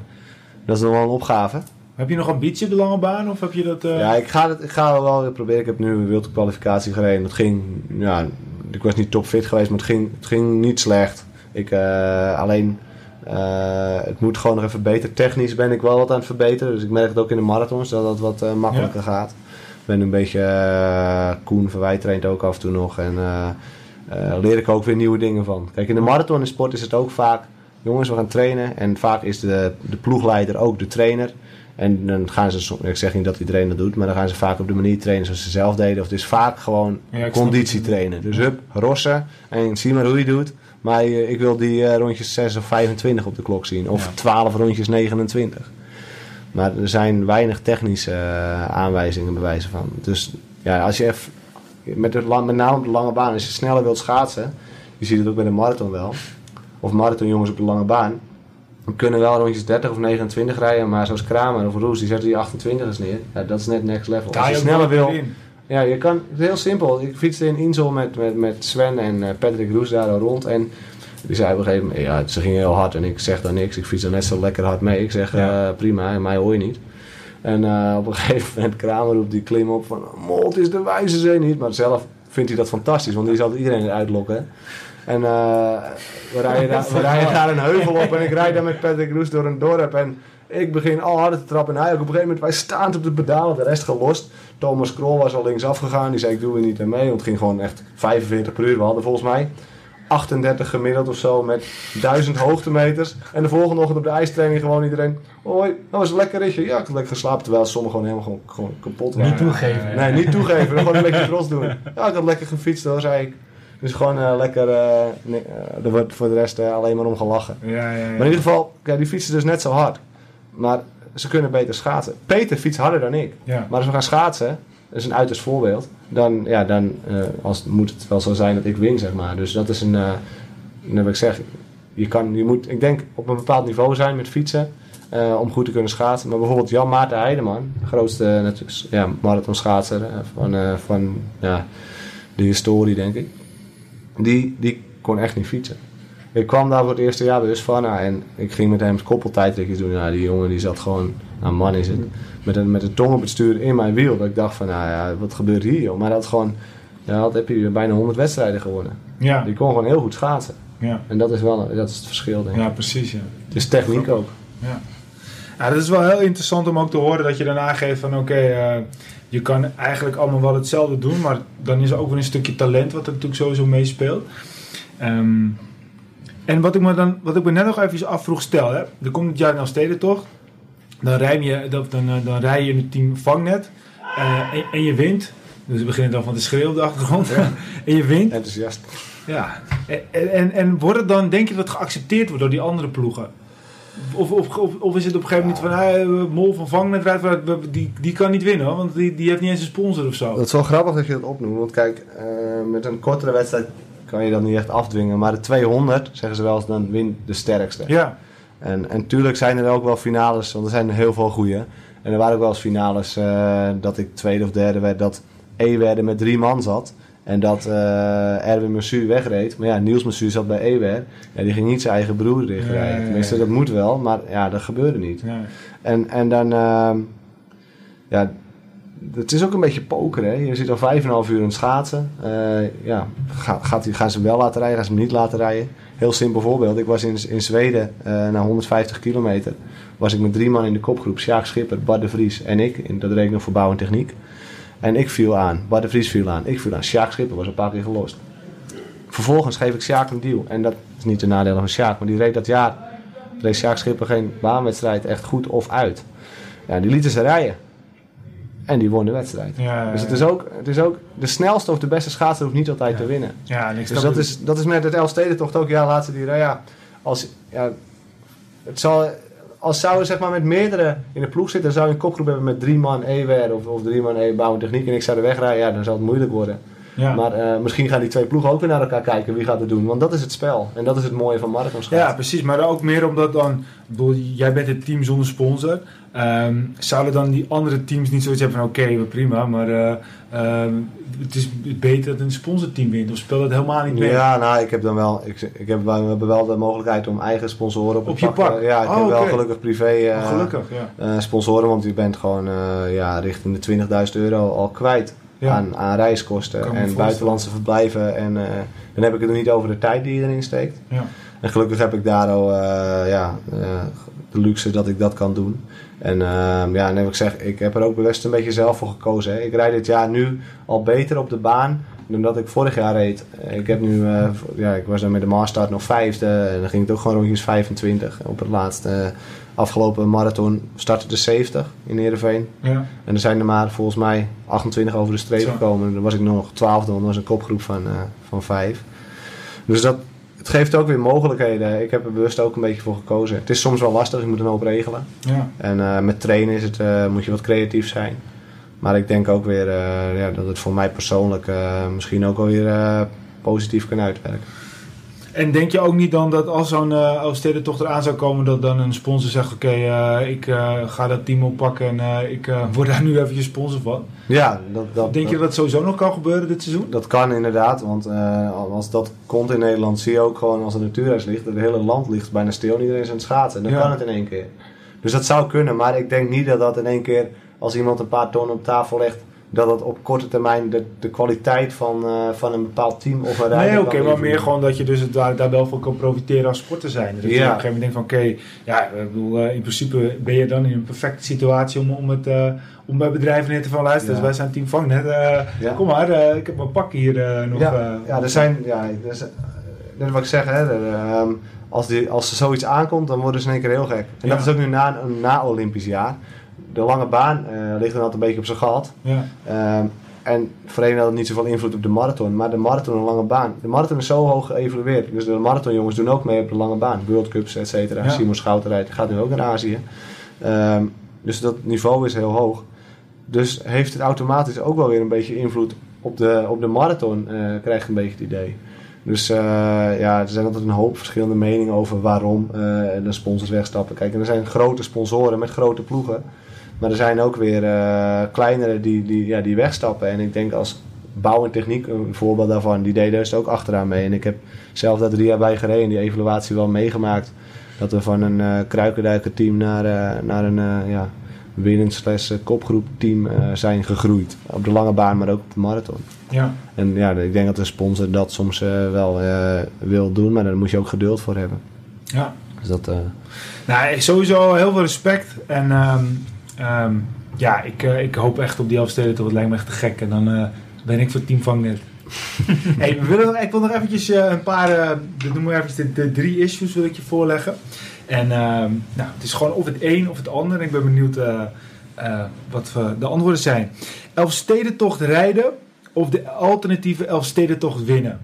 dat is nog wel een opgave. Heb je nog ambitie op de lange baan of heb je dat... eh, Ja, ik ga, het, ik ga wel weer proberen. Ik heb nu een wereldkwalificatie gereden. Dat ging, ja, ik was niet topfit geweest, maar het ging, het ging niet slecht. Ik, eh, alleen, eh, het moet gewoon nog even beter. Technisch ben ik wel wat aan het verbeteren. Dus ik merk het ook in de marathons dat dat wat eh, makkelijker gaat. Ik ben een beetje, eh Koen Verwij traint ook af en toe nog. En leer ik ook weer nieuwe dingen van. Kijk, in de marathon en sport is het ook vaak, jongens, we gaan trainen. En vaak is de, de ploegleider ook de trainer. En dan gaan ze, ik zeg niet dat iedereen dat doet, maar dan gaan ze vaak op de manier trainen zoals ze zelf deden. Of het is vaak gewoon Ja, ik snap conditie het. trainen. Dus hup, rossen en zie maar hoe je doet. Maar eh, ik wil die eh, rondjes 6 of 25 op de klok zien. Of Ja. 12 rondjes 29. Maar er zijn weinig technische eh, aanwijzingen bewijzen van. Dus ja, als je even, met, de, met name op de lange baan, als je sneller wilt schaatsen, je ziet het ook bij de marathon wel, of marathonjongens op de lange baan, die kunnen wel rondjes 30 of 29 rijden, maar zoals Kramer of Roes, die zetten die 28 eens neer. Ja, dat is net next level. Als je sneller wil, in. Ja, je kan, heel simpel. Ik fietste in Insel met, met, met Sven en eh, Patrick Roes daar al rond. En die zei op een gegeven moment, ja, ze gingen heel hard en ik zeg dan niks. Ik fiets er net zo lekker hard mee. Ik zeg, Ja. eh, prima, mij hoor je niet. En eh, op een gegeven moment Kramer roept die klim op van, Molt is de wijze zee niet. Maar zelf vindt hij dat fantastisch, want die zal iedereen eruit lokken. hè. En we, rijden daar, we rijden daar een heuvel op en ik rijd daar met Patrick Roes door een dorp. En ik begin al harder te trappen. En hij ook op een gegeven moment, wij staan op de pedalen, de rest gelost. Thomas Krol was al linksaf gegaan. Die zei, ik doe er niet aan mee. Want het ging gewoon echt 45 per uur. We hadden volgens mij 38 gemiddeld of zo met 1000 hoogtemeters. En de volgende ochtend op de ijstraining gewoon iedereen... Hoi, dat was een lekker ritje. Ja, ik had lekker geslapen. Terwijl sommigen gewoon helemaal gewoon, gewoon kapot waren. Niet toegeven. Nee, niet toegeven. Gewoon een beetje trots doen. Ja, ik had lekker gefietst hoor, zei ik. Dus gewoon eh, lekker... eh, nee, eh, er wordt voor de rest alleen maar om gelachen. Ja, ja, ja. Maar in ieder geval, ja, die fietsen dus net zo hard. Maar ze kunnen beter schaatsen. Peter fietst harder dan ik. ja. Maar als we gaan schaatsen, dat is een uiterst voorbeeld. Dan, ja, dan eh, als, moet het wel zo zijn dat ik win, zeg maar. Dus dat is een... eh dan wil ik zeggen, je, kan, je moet, ik denk, op een bepaald niveau zijn met fietsen. eh, om goed te kunnen schaatsen. Maar bijvoorbeeld Jan Maarten Heideman, de grootste eh, natuurlijk, ja, marathonschaatser eh, van, eh, van ja, de historie, denk ik. Die, die kon echt niet fietsen. Ik kwam daar voor het eerste jaar bij Husqvarna en ik ging met hem koppeltijdritjes doen. Ja, die jongen die zat gewoon, nou man is het, met een, met een tong op het stuur in mijn wiel. Dat ik dacht van, nou ja, wat gebeurt hier joh? Maar had gewoon, ja, had, heb je bijna 100 wedstrijden gewonnen. Ja, Die kon gewoon heel goed schaatsen. ja. En dat is wel dat is het verschil, denk ik. ja, precies. Ja. Het is techniek ook. Ja, dat is wel heel interessant om ook te horen dat je dan aangeeft van oké, eh, je kan eigenlijk allemaal wel hetzelfde doen, maar dan is er ook wel een stukje talent wat er natuurlijk sowieso meespeelt. Ehm, en wat ik, me dan, wat ik me net nog even afvroeg, stel, hè, er komt het jaar naar toch? Dan rij je, dan, dan, eh, dan rij je in het team vangnet eh, en, en je wint. Dus we beginnen dan van de schreeuw op de achtergrond. en je wint. Enthousiast. Ja. En, en, en wordt het dan, denk je dat het geaccepteerd wordt door die andere ploegen? Of, of, of, of is het op een gegeven moment van, ah, Mol van Vangnet rijdt, die, die kan niet winnen, hoor, want die, die heeft niet eens een sponsor of zo. Dat is wel grappig dat je dat opnoemt. Want kijk, eh, met een kortere wedstrijd kan je dat niet echt afdwingen. Maar de 200, zeggen ze wel eens, dan wint de sterkste. Ja, En, en tuurlijk zijn er ook wel finales, want er zijn er heel veel goeie. En er waren ook wel eens finales eh, dat ik tweede of derde werd, dat Ewerde met drie man zat. En dat eh, Erwin Messu wegreed. Maar ja, Niels Messu zat bij Ewer. Ja, die ging niet zijn eigen broer dichtrijden. Ja. Tenminste, dat moet wel, maar ja, dat gebeurde niet. En, en dan, ehm, ja, het is ook een beetje poker, hè. Je zit al vijf en een half uur aan het schaatsen. Eh, ja, ga, gaat, gaan ze wel laten rijden, gaan ze hem niet laten rijden? Heel simpel voorbeeld. Ik was in, in Zweden eh na 150 kilometer. Was ik met drie man in de kopgroep. Sjaak Schipper, Bart de Vries en ik. En dat reed nog voor bouw en techniek. En ik viel aan. Bart de Vries viel aan. Ik viel aan. Sjaak Schipper was een paar keer gelost. Vervolgens geef ik Sjaak een deal. En dat is niet de nadeel van Sjaak. Maar die reed dat jaar. reed Sjaak Schipper geen baanwedstrijd echt goed of uit. Ja, die lieten ze rijden. En die won de wedstrijd. Ja, Dus het is, ook, het is ook... De snelste of de beste schaatser hoeft niet altijd te winnen. ja, Dus dat is, dat is met het Elfstedentocht ook. Ja, laten die... Ja, als, ja, het zal, als zouden zeg maar met meerdere in de ploeg zitten... dan zou je een kopgroep hebben met drie man E-wer of, of drie man E-bouw en techniek... en ik zou er wegrijden. Ja, dan zal het moeilijk worden. Ja. Maar eh, misschien gaan die twee ploegen ook weer naar elkaar kijken. Wie gaat het doen? Want dat is het spel. En dat is het mooie van Ja, marathonschaatsen. precies. Maar ook meer omdat dan... Bedoel, jij bent het team zonder sponsor. Ehm, zouden dan die andere teams niet zoiets hebben van... Oké, prima, maar eh, ehm, het is beter dat een sponsorteam wint. Of speelt dat helemaal niet mee? Ja, nou, ik heb dan wel. Ik, ik heb, we hebben wel de mogelijkheid om eigen sponsoren op, Op je pak? eh, Ja, ik Oh, heb wel gelukkig privé Oh, gelukkig, ja. sponsoren, want je bent gewoon ja, richting de 20.000 euro al kwijt Ja. aan, aan reiskosten en buitenlandse verblijven. En eh, dan heb ik het nog niet over de tijd die je erin steekt. Ja. En gelukkig heb ik daar al eh, ja, eh, de luxe dat ik dat kan doen. En ehm, ja, en heb ik zeg, ik heb er ook bewust een beetje zelf voor gekozen. Hè. Ik rijd dit jaar nu al beter op de baan dan dat ik vorig jaar reed. Ik heb nu, ja, ik was dan met de Maastart nog vijfde en dan ging het ook gewoon rondjes 25. Op het laatste afgelopen marathon startte de 70 in Heerenveen. Ja. En er zijn er maar volgens mij 28 over de streep Zo. gekomen. En dan was ik nog 12e, want dat was een kopgroep van, eh, van vijf. Dus dat, het geeft ook weer mogelijkheden. Ik heb er bewust ook een beetje voor gekozen. Het is soms wel lastig, je moet een hoop regelen. Ja. En eh, met trainen is het, eh, moet je wat creatief zijn. Maar ik denk ook weer ja, dat het voor mij persoonlijk misschien ook wel weer eh, positief kan uitwerken. En denk je ook niet dan dat als zo'n uh, Ooststedentocht eraan zou komen, dat dan een sponsor zegt: Oké, eh, ik eh, ga dat team oppakken en eh, ik word daar nu eventjes sponsor van? Ja, dat, dat, denk je dat dat sowieso nog kan gebeuren dit seizoen? Dat kan inderdaad, want als dat komt in Nederland, zie je ook gewoon als het natuurhuis ligt, dat het hele land ligt bijna stil en iedereen is aan het schaatsen. Dan Ja. kan het in één keer. Dus dat zou kunnen, maar ik denk niet dat dat in één keer, als iemand een paar ton op tafel legt, dat dat op korte termijn de, de kwaliteit van, eh, van een bepaald team of een rijder Nee, oké, maar meer gewoon dat je dus het daar, daar wel van kan profiteren als sporter zijn. Dat je Ja. op een gegeven moment denkt van oké, ja, ik bedoel, eh, in principe ben je dan in een perfecte situatie om, om, het, eh, om bij bedrijven neer te van luisteren. Ja. Dus wij zijn team Vangnet. Ja. Kom maar, ik heb mijn pak hier nog. Ja, ja, er zijn, ja, er is, net wat ik zeg, hè, er, ehm, als, die, als er zoiets aankomt, dan worden ze in één keer heel gek. En dat is ook nu na een na-Olympisch jaar. De lange baan eh, ligt dan altijd een beetje op zijn gat. ja. Ehm, en voor een had het niet zoveel invloed op de marathon, maar de marathon en de lange baan. De marathon is zo hoog geëvalueerd. Dus de marathonjongens doen ook mee op de lange baan. World Cups, et cetera. Ja. Simon Schouten rijdt, gaat nu ook naar Azië. Ehm, dus dat niveau is heel hoog. Dus heeft het automatisch ook wel weer een beetje invloed op de, op de marathon, eh krijg je een beetje het idee. Dus eh, ja, er zijn altijd een hoop verschillende meningen over waarom de sponsors wegstappen. Kijk, en er zijn grote sponsoren met grote ploegen. Maar er zijn ook weer eh, kleinere die, die, ja, die wegstappen. En ik denk als bouw en techniek, een voorbeeld daarvan, die deden dus ook achteraan mee. En ik heb zelf daar drie jaar bij gereden, die evaluatie wel meegemaakt. Dat we van een eh kruikenduiker team naar, eh, naar een eh ja, winnend slash kopgroep team zijn gegroeid. Op de lange baan, maar ook op de marathon. ja. En ja, ik denk dat de sponsor dat soms wel wil doen, maar daar moet je ook geduld voor hebben. ja. Dus dat, Nou, sowieso heel veel respect. En ehm, ehm, ja, ik, eh, ik hoop echt op die Elfsteden toch. Het lijkt me echt te gek. En dan eh, ben ik voor Team Vangnet. hey, we willen, ik wil nog eventjes eh, een paar, eh dit noemen we eventjes de, de drie issues wil ik je voorleggen. En ehm, nou, het is gewoon of het een of het ander. En ik ben benieuwd wat we de antwoorden zijn. Elfstedentocht rijden of de alternatieve Elfstedentocht winnen?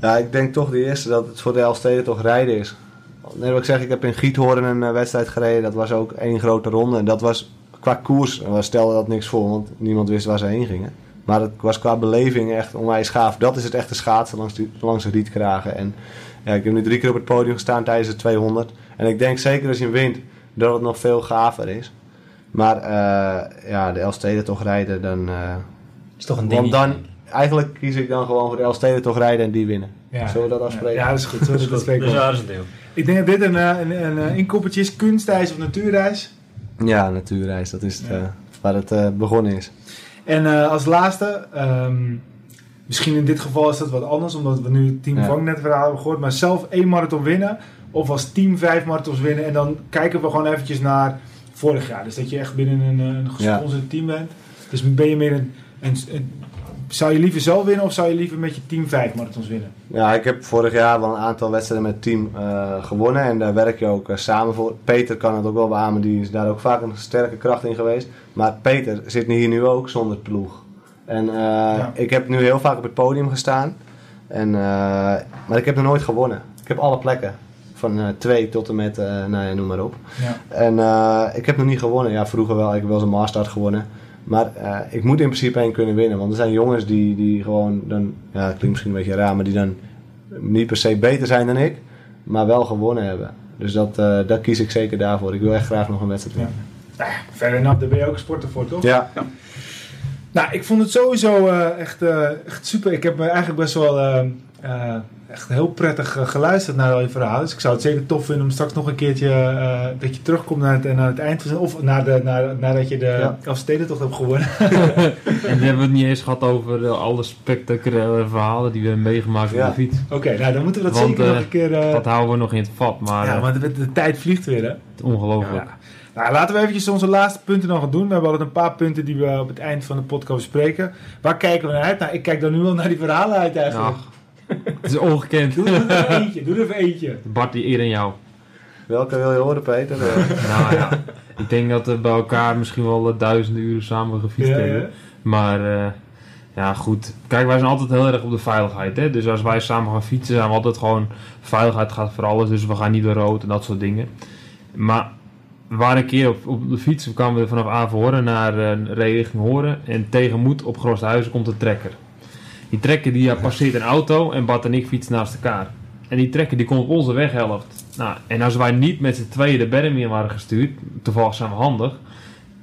Ja, ik denk toch de eerste dat het voor de Elfsteden toch rijden is. Net wat ik zeg, ik heb in Giethoorn een eh, wedstrijd gereden. Dat was ook één grote ronde. En dat was qua koers, eh, stelde dat niks voor, want niemand wist waar ze heen gingen. Maar het was qua beleving echt onwijs gaaf. Dat is het echte schaatsen langs, die, langs de rietkragen. En ja, ik heb nu drie keer op het podium gestaan tijdens de 200. En ik denk zeker als je wint, dat het nog veel gaver is. Maar eh, ja, de Elfsteden toch rijden, dan... is toch een ding. want dan, eigenlijk kies ik dan gewoon voor de Elfsteden toch rijden en die winnen. Ja. Zullen we dat afspreken? Ja, dat is goed. Zullen we dat Dus afspreken? ja, dat is een deel. Ik denk dat dit een, eh, een, een, een inkoppertje is. Kunstreis of natuurreis. Ja, natuurreis, dat is het, Ja. eh, waar het eh, begonnen is. En eh, als laatste, ehm, misschien in dit geval is dat wat anders, omdat we nu het team Ja. Vangnet verhaal hebben gehoord, maar zelf één marathon winnen of als team vijf marathons winnen en dan kijken we gewoon eventjes naar vorig jaar. Dus dat je echt binnen een, eh, een gesponsord team bent. Dus ben je meer een, een, een- zou je liever zelf winnen of zou je liever met je team vijf marathons winnen? Ja, ik heb vorig jaar wel een aantal wedstrijden met team eh, gewonnen en daar werk je ook eh, samen voor. Peter kan het ook wel beamen, die is daar ook vaak een sterke kracht in geweest. Maar Peter zit hier nu ook zonder ploeg. En eh, ik heb nu heel vaak op het podium gestaan, en, maar ik heb nog nooit gewonnen. Ik heb alle plekken, van twee tot en met, nou ja, noem maar op. Ja. En ik heb nog niet gewonnen. Ja, vroeger wel. Ik heb wel eens een Maastart gewonnen. Maar eh, ik moet in principe één kunnen winnen. Want er zijn jongens die, die gewoon dan... Ja, het klinkt misschien een beetje raar, maar die dan niet per se beter zijn dan ik. Maar wel gewonnen hebben. Dus dat, eh dat kies ik zeker daarvoor. Ik wil echt graag nog een wedstrijd winnen. Nou ja, verder enough, daar ben je ook sporter voor, toch? Ja, Nou, ik vond het sowieso eh, echt, eh, echt super. Ik heb me eigenlijk best wel eh, echt heel prettig eh, geluisterd naar al je verhalen. Dus ik zou het zeker tof vinden om straks nog een keertje eh, dat je terugkomt naar het, naar het eind. van- Of naar de, naar, nadat je de Ja. Elfstedentocht hebt gewonnen. En we hebben het niet eens gehad over alle spectaculaire verhalen die we hebben meegemaakt Ja. op de fiets. Oké, nou dan moeten we dat Want, zeker nog een keer... eh, Dat houden we nog in het vat, maar ja, maar de, de tijd vliegt weer, hè? het ongelooflijk. Ja. Nou, laten we eventjes onze laatste punten nog gaan doen. We hebben altijd een paar punten die we op het eind van de podcast bespreken. Waar kijken we naar uit? Nou, ik kijk dan nu wel naar die verhalen uit eigenlijk. Ja, het is ongekend. Doe er even eentje, doe er even eentje. Bart, die eer in jou. welke wil je horen, Peter? Nou ja, ik denk dat we bij elkaar misschien wel eh, duizenden uren samen gefietst Ja, hebben. ja. Maar eh, Ja, goed. Kijk, wij zijn altijd heel erg op de veiligheid. Hè? Dus als wij samen gaan fietsen, zijn we altijd gewoon... Veiligheid gaat voor alles, dus we gaan niet door rood en dat soort dingen. Maar we waren een keer op, op de fiets. We kwamen er vanaf Averhoorn naar eh richting Horen. En tegen Moed op Grosthuizen komt een trekker. Die trekker die ja, passeert een auto en Bart en ik fietsen naast elkaar. En die trekker die komt op onze weghelft. Nou, en als wij niet met z'n tweeën de berm in waren gestuurd, toevallig zijn we handig,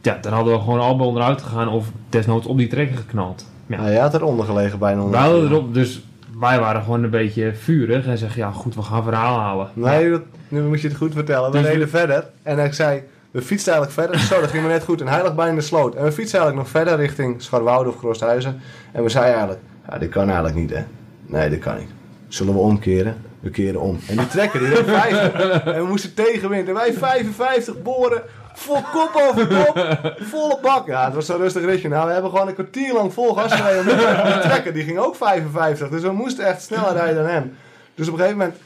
ja, dan hadden we gewoon allemaal onderuit gegaan of desnoods op die trekker geknald. Ja. Ja, jij had eronder gelegen bijna. Wij hadden erop, dus wij waren gewoon een beetje vurig en zeggen, ja goed, we gaan verhaal halen. Nee, dat, nu moet je het goed vertellen. We Dus- reden verder en ik zei, we fietsten eigenlijk verder. Zo, dat ging maar net goed. En hij lag bijna in de sloot. En we fietsten eigenlijk nog verder richting Scharwoude of Grosthuizen. En we zeiden eigenlijk, ja, dit kan eigenlijk niet, hè. Nee, dit kan niet. Zullen we omkeren? We keren om. En die trekker, die reed 50. En we moesten tegenwind. En wij 55 boren. Vol kop over kop. Volle bak. Ja, het was zo'n rustig ritje. Nou, we hebben gewoon een kwartier lang vol gas gereden. Die trekker, die ging ook 55. Dus we moesten echt sneller rijden dan hem. Dus op een gegeven moment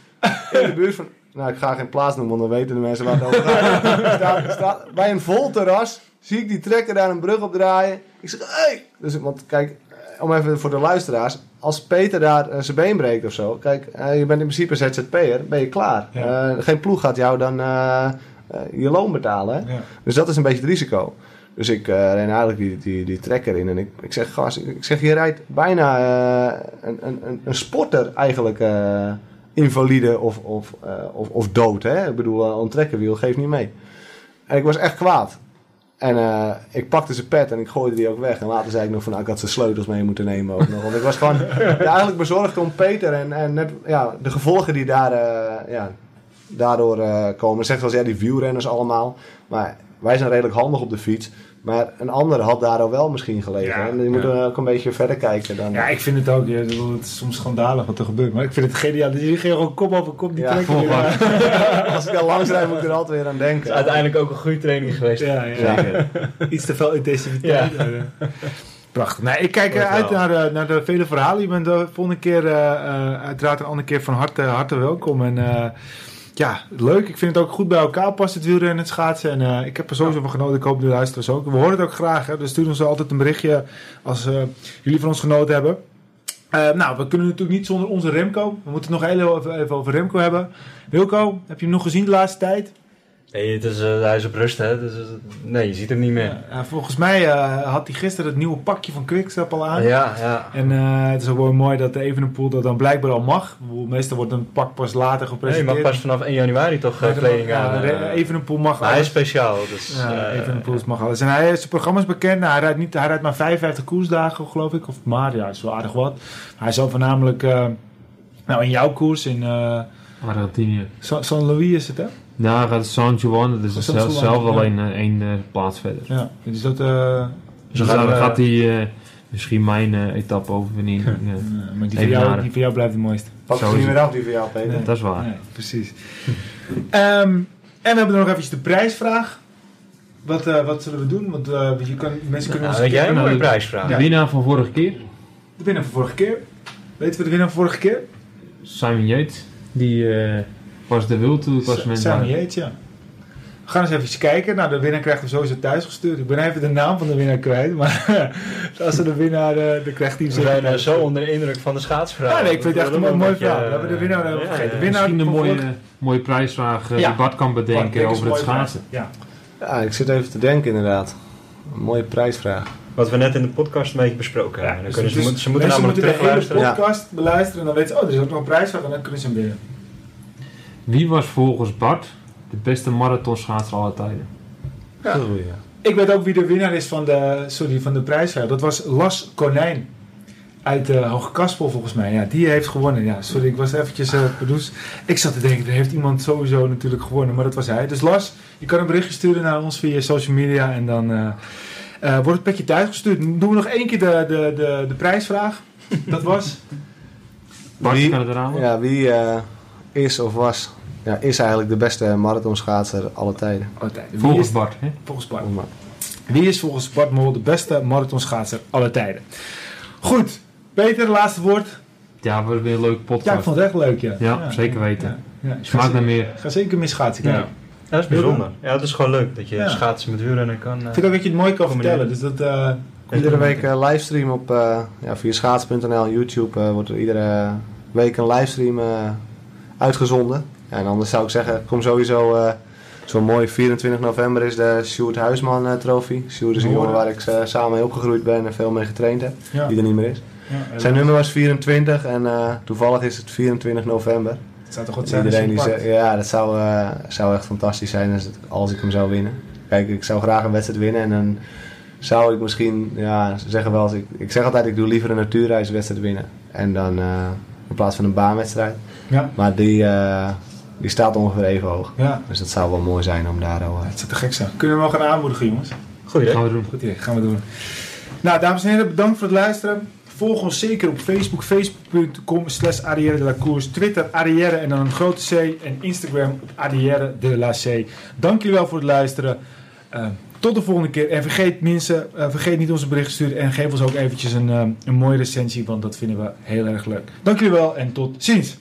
in de buurt van... Nou, ik ga geen plaats noemen, want dan weten de mensen waar het over gaat. Bij een vol terras zie ik die trekker daar een brug op draaien. Ik zeg, hé! Hey! Dus, want kijk, om even voor de luisteraars. Als Peter daar eh, zijn been breekt of zo. Kijk, eh, je bent in principe ZZP'er, ben je klaar. Ja. Eh, geen ploeg gaat jou dan je loon betalen. Hè? Ja. Dus dat is een beetje het risico. Dus ik ren eigenlijk die, die, die trekker in en ik, ik zeg, gas, ik zeg, je rijdt bijna een, een, een- een sporter eigenlijk invalide of, of, of, of dood. Hè? Ik bedoel, een trekkerwiel geeft niet mee. En ik was echt kwaad. En eh, ik pakte zijn pet en ik gooide die ook weg. En later zei ik nog van, nou, ik had zijn sleutels mee moeten nemen ook nog. Want ik was gewoon ja, eigenlijk bezorgd om Peter en, en net, ja, de gevolgen die daar, eh, ja, daardoor eh, komen. Zegt wel eens, ja, die wielrenners allemaal. Maar wij zijn redelijk handig op de fiets. Maar een ander had daar al wel misschien gelegen. Ja, en die moeten ja. ook een beetje verder kijken dan... Ja, ik vind het ook. ja, Het is soms schandalig wat er gebeurt. Maar ik vind het geniaal. Dus jullie gingen gewoon kop over kop die Ja, Ja, Als ik daar langs rijd, moet ik er altijd weer aan denken. Het is uiteindelijk ook een goede training geweest. ja, ja. Iets te veel intensiviteit. Prachtig. Nee, ik kijk eh, uit naar de, naar de vele verhalen. Je bent de volgende keer eh, eh, uiteraard een andere keer van harte, harte welkom. En eh, ja, leuk. Ik vind het ook goed bij elkaar past het wielrennen en het schaatsen. En eh, ik heb er sowieso van genoten. Ik hoop de luisteraars ook. We horen het ook graag. Hè? Dus stuur ons altijd een berichtje als eh, jullie van ons genoten hebben. Eh, nou, we kunnen natuurlijk niet zonder onze Remco. We moeten het nog heel even, even over Remco hebben. Wilco, heb je hem nog gezien de laatste tijd? Nee, het is, eh, hij is op rust, hè. Dus, eh, nee, je ziet hem niet meer. Ja, volgens mij eh, had hij gisteren het nieuwe pakje van Quickstep al aan. Ja, ja. En het is ook wel mooi dat de Evenepoel dat dan blijkbaar al mag. Meestal wordt een pak pas later Nee, je gepresenteerd. mag pas vanaf 1 januari toch kleding aan. Evenepoel mag maar hij is alles. speciaal, dus... Ja, Evenepoel mag alles. En hij, zijn programma is bekend. Nou, hij, rijdt niet, hij rijdt maar 55 koersdagen, geloof ik. Of maar, ja, dat is wel aardig wat. Hij zal voornamelijk... nou, in jouw koers in Argentinië. San, San Luis is het, hè? Hij gaat San Juan, dat is San zelf, zelf ja. alleen eh, één eh, plaats verder. Ja. Dus dat... eh, Dus Ze dan gaan, eh, gaat hij eh, misschien mijn eh, etappe overwinnen. Eh, ja, maar die voor, jou, die voor jou blijft het mooiste. Pak is niet meer af, die van jou, Peter. Nee. Dat is waar. Nee, precies. Ehm, en we hebben nog eventjes de prijsvraag. Wat, eh, wat zullen we doen? Want eh, je kan, mensen kunnen nou, ons... jij een Nou, mooie de- prijsvraag? De Ja. winnaar van vorige keer, De winnaar van vorige keer. Weten we de winnaar van vorige keer? Simon Yates, die eh, was de wil toe klassement. Simon Yates, ja. We gaan eens even kijken. Nou, de winnaar krijgt hem sowieso thuis gestuurd. Ik ben even de naam van de winnaar kwijt. Maar als er de winnaar... eh dan krijgt hij We zijn eh, zo onder de indruk van de schaatsvraag. Ja, nee, ik vind het echt een mooi, mooi verhaal. We hebben de winnaar hebben vergeten. De winnaar Misschien een mooie, mooie prijsvraag eh, Ja. die Bart kan bedenken over het schaatsen. Ja. Ja, ik zit even te denken inderdaad. Een mooie prijsvraag. Wat we net in de podcast een beetje besproken hebben. Dan dus- kunnen ze, dus moeten- ze moeten mensen namelijk moeten de hele terugluisteren. podcast beluisteren en dan weten ze, oh, er is ook nog een prijsvraag en dan kunnen ze hem winnen. Wie was volgens Bart de beste marathonschaatser aller tijden? Ja. Ik weet ook wie de winnaar is van de, sorry, van de prijsvraag. Dat was Las Konijn. Uit uh, Hoge Kaspel volgens mij. Ja, die heeft gewonnen. Ja, sorry, ik was eventjes uh. Ik zat te denken, er heeft iemand sowieso natuurlijk gewonnen. Maar dat was hij. Dus Las, je kan een berichtje sturen naar ons via social media. En dan uh, wordt het petje thuis gestuurd. Doen we nog één keer de, de, de, de prijsvraag. Dat was... Bart, Wie-? Ja, wie eh, is of was, ja, is eigenlijk de beste marathonschaatser aller tijden? Altijd. Wie Volgens is- Bart, hè? Volgens Bart. Om, eh, Wie is volgens Bart Mol de beste marathonschaatser aller tijden? Goed, Peter, laatste woord. Ja, we weer een leuke Ja, ik podcast. vond het echt leuk, ja. Ja, zeker weten. Ja, ja. Smaakt naar meer. Ga zeker meer schaatsen kijken. Dat is bijzonder. Ja, het is gewoon leuk dat je Ja. schaatsen met wielrennen kan. eh, Ik vind ook dat je het mooi kan Combineren. vertellen. Dus dat, eh, Iedere week eh, livestream op eh, ja, via schaats.nl, YouTube eh, wordt er iedere week een livestream eh, uitgezonden. Ja, en anders zou ik zeggen, kom sowieso eh, zo'n mooi 24 november is de Sjoerd Huisman eh, trofee. Sjoerd is een jongen waar ik eh, samen mee opgegroeid ben en veel mee getraind heb, Ja. die er niet meer is. Ja, Zijn nummer was 24 en eh, toevallig is het 24 november. Het zou toch goed zijn Iedereen die zegt, ja, dat zou, eh, zou echt fantastisch zijn als, het- als ik hem zou winnen. Kijk, ik zou graag een wedstrijd winnen en dan zou ik misschien, ja, ze zeggen wel eens, ik, ik zeg altijd, ik doe liever een natuurreiswedstrijd winnen. En dan eh, in plaats van een baanwedstrijd. Ja, Maar die, eh, die staat ongeveer even hoog. ja. Dus dat zou wel mooi zijn om daar al. eh, Het zou te gek zijn. Kunnen we hem wel gaan aanmoedigen, jongens? Goed Gaan we doen. Goed idee, gaan we doen. Nou, dames en heren, bedankt voor het luisteren. Volg ons zeker op Facebook, facebook.com slash Arrière de la Course. Twitter Arrière en dan een grote C. En Instagram Arrière de la C. Dank jullie wel voor het luisteren. Eh, tot de volgende keer. En vergeet mensen, eh, vergeet niet onze bericht te sturen. En geef ons ook eventjes een, eh, een mooie recensie, want dat vinden we heel erg leuk. Dank jullie wel en tot ziens.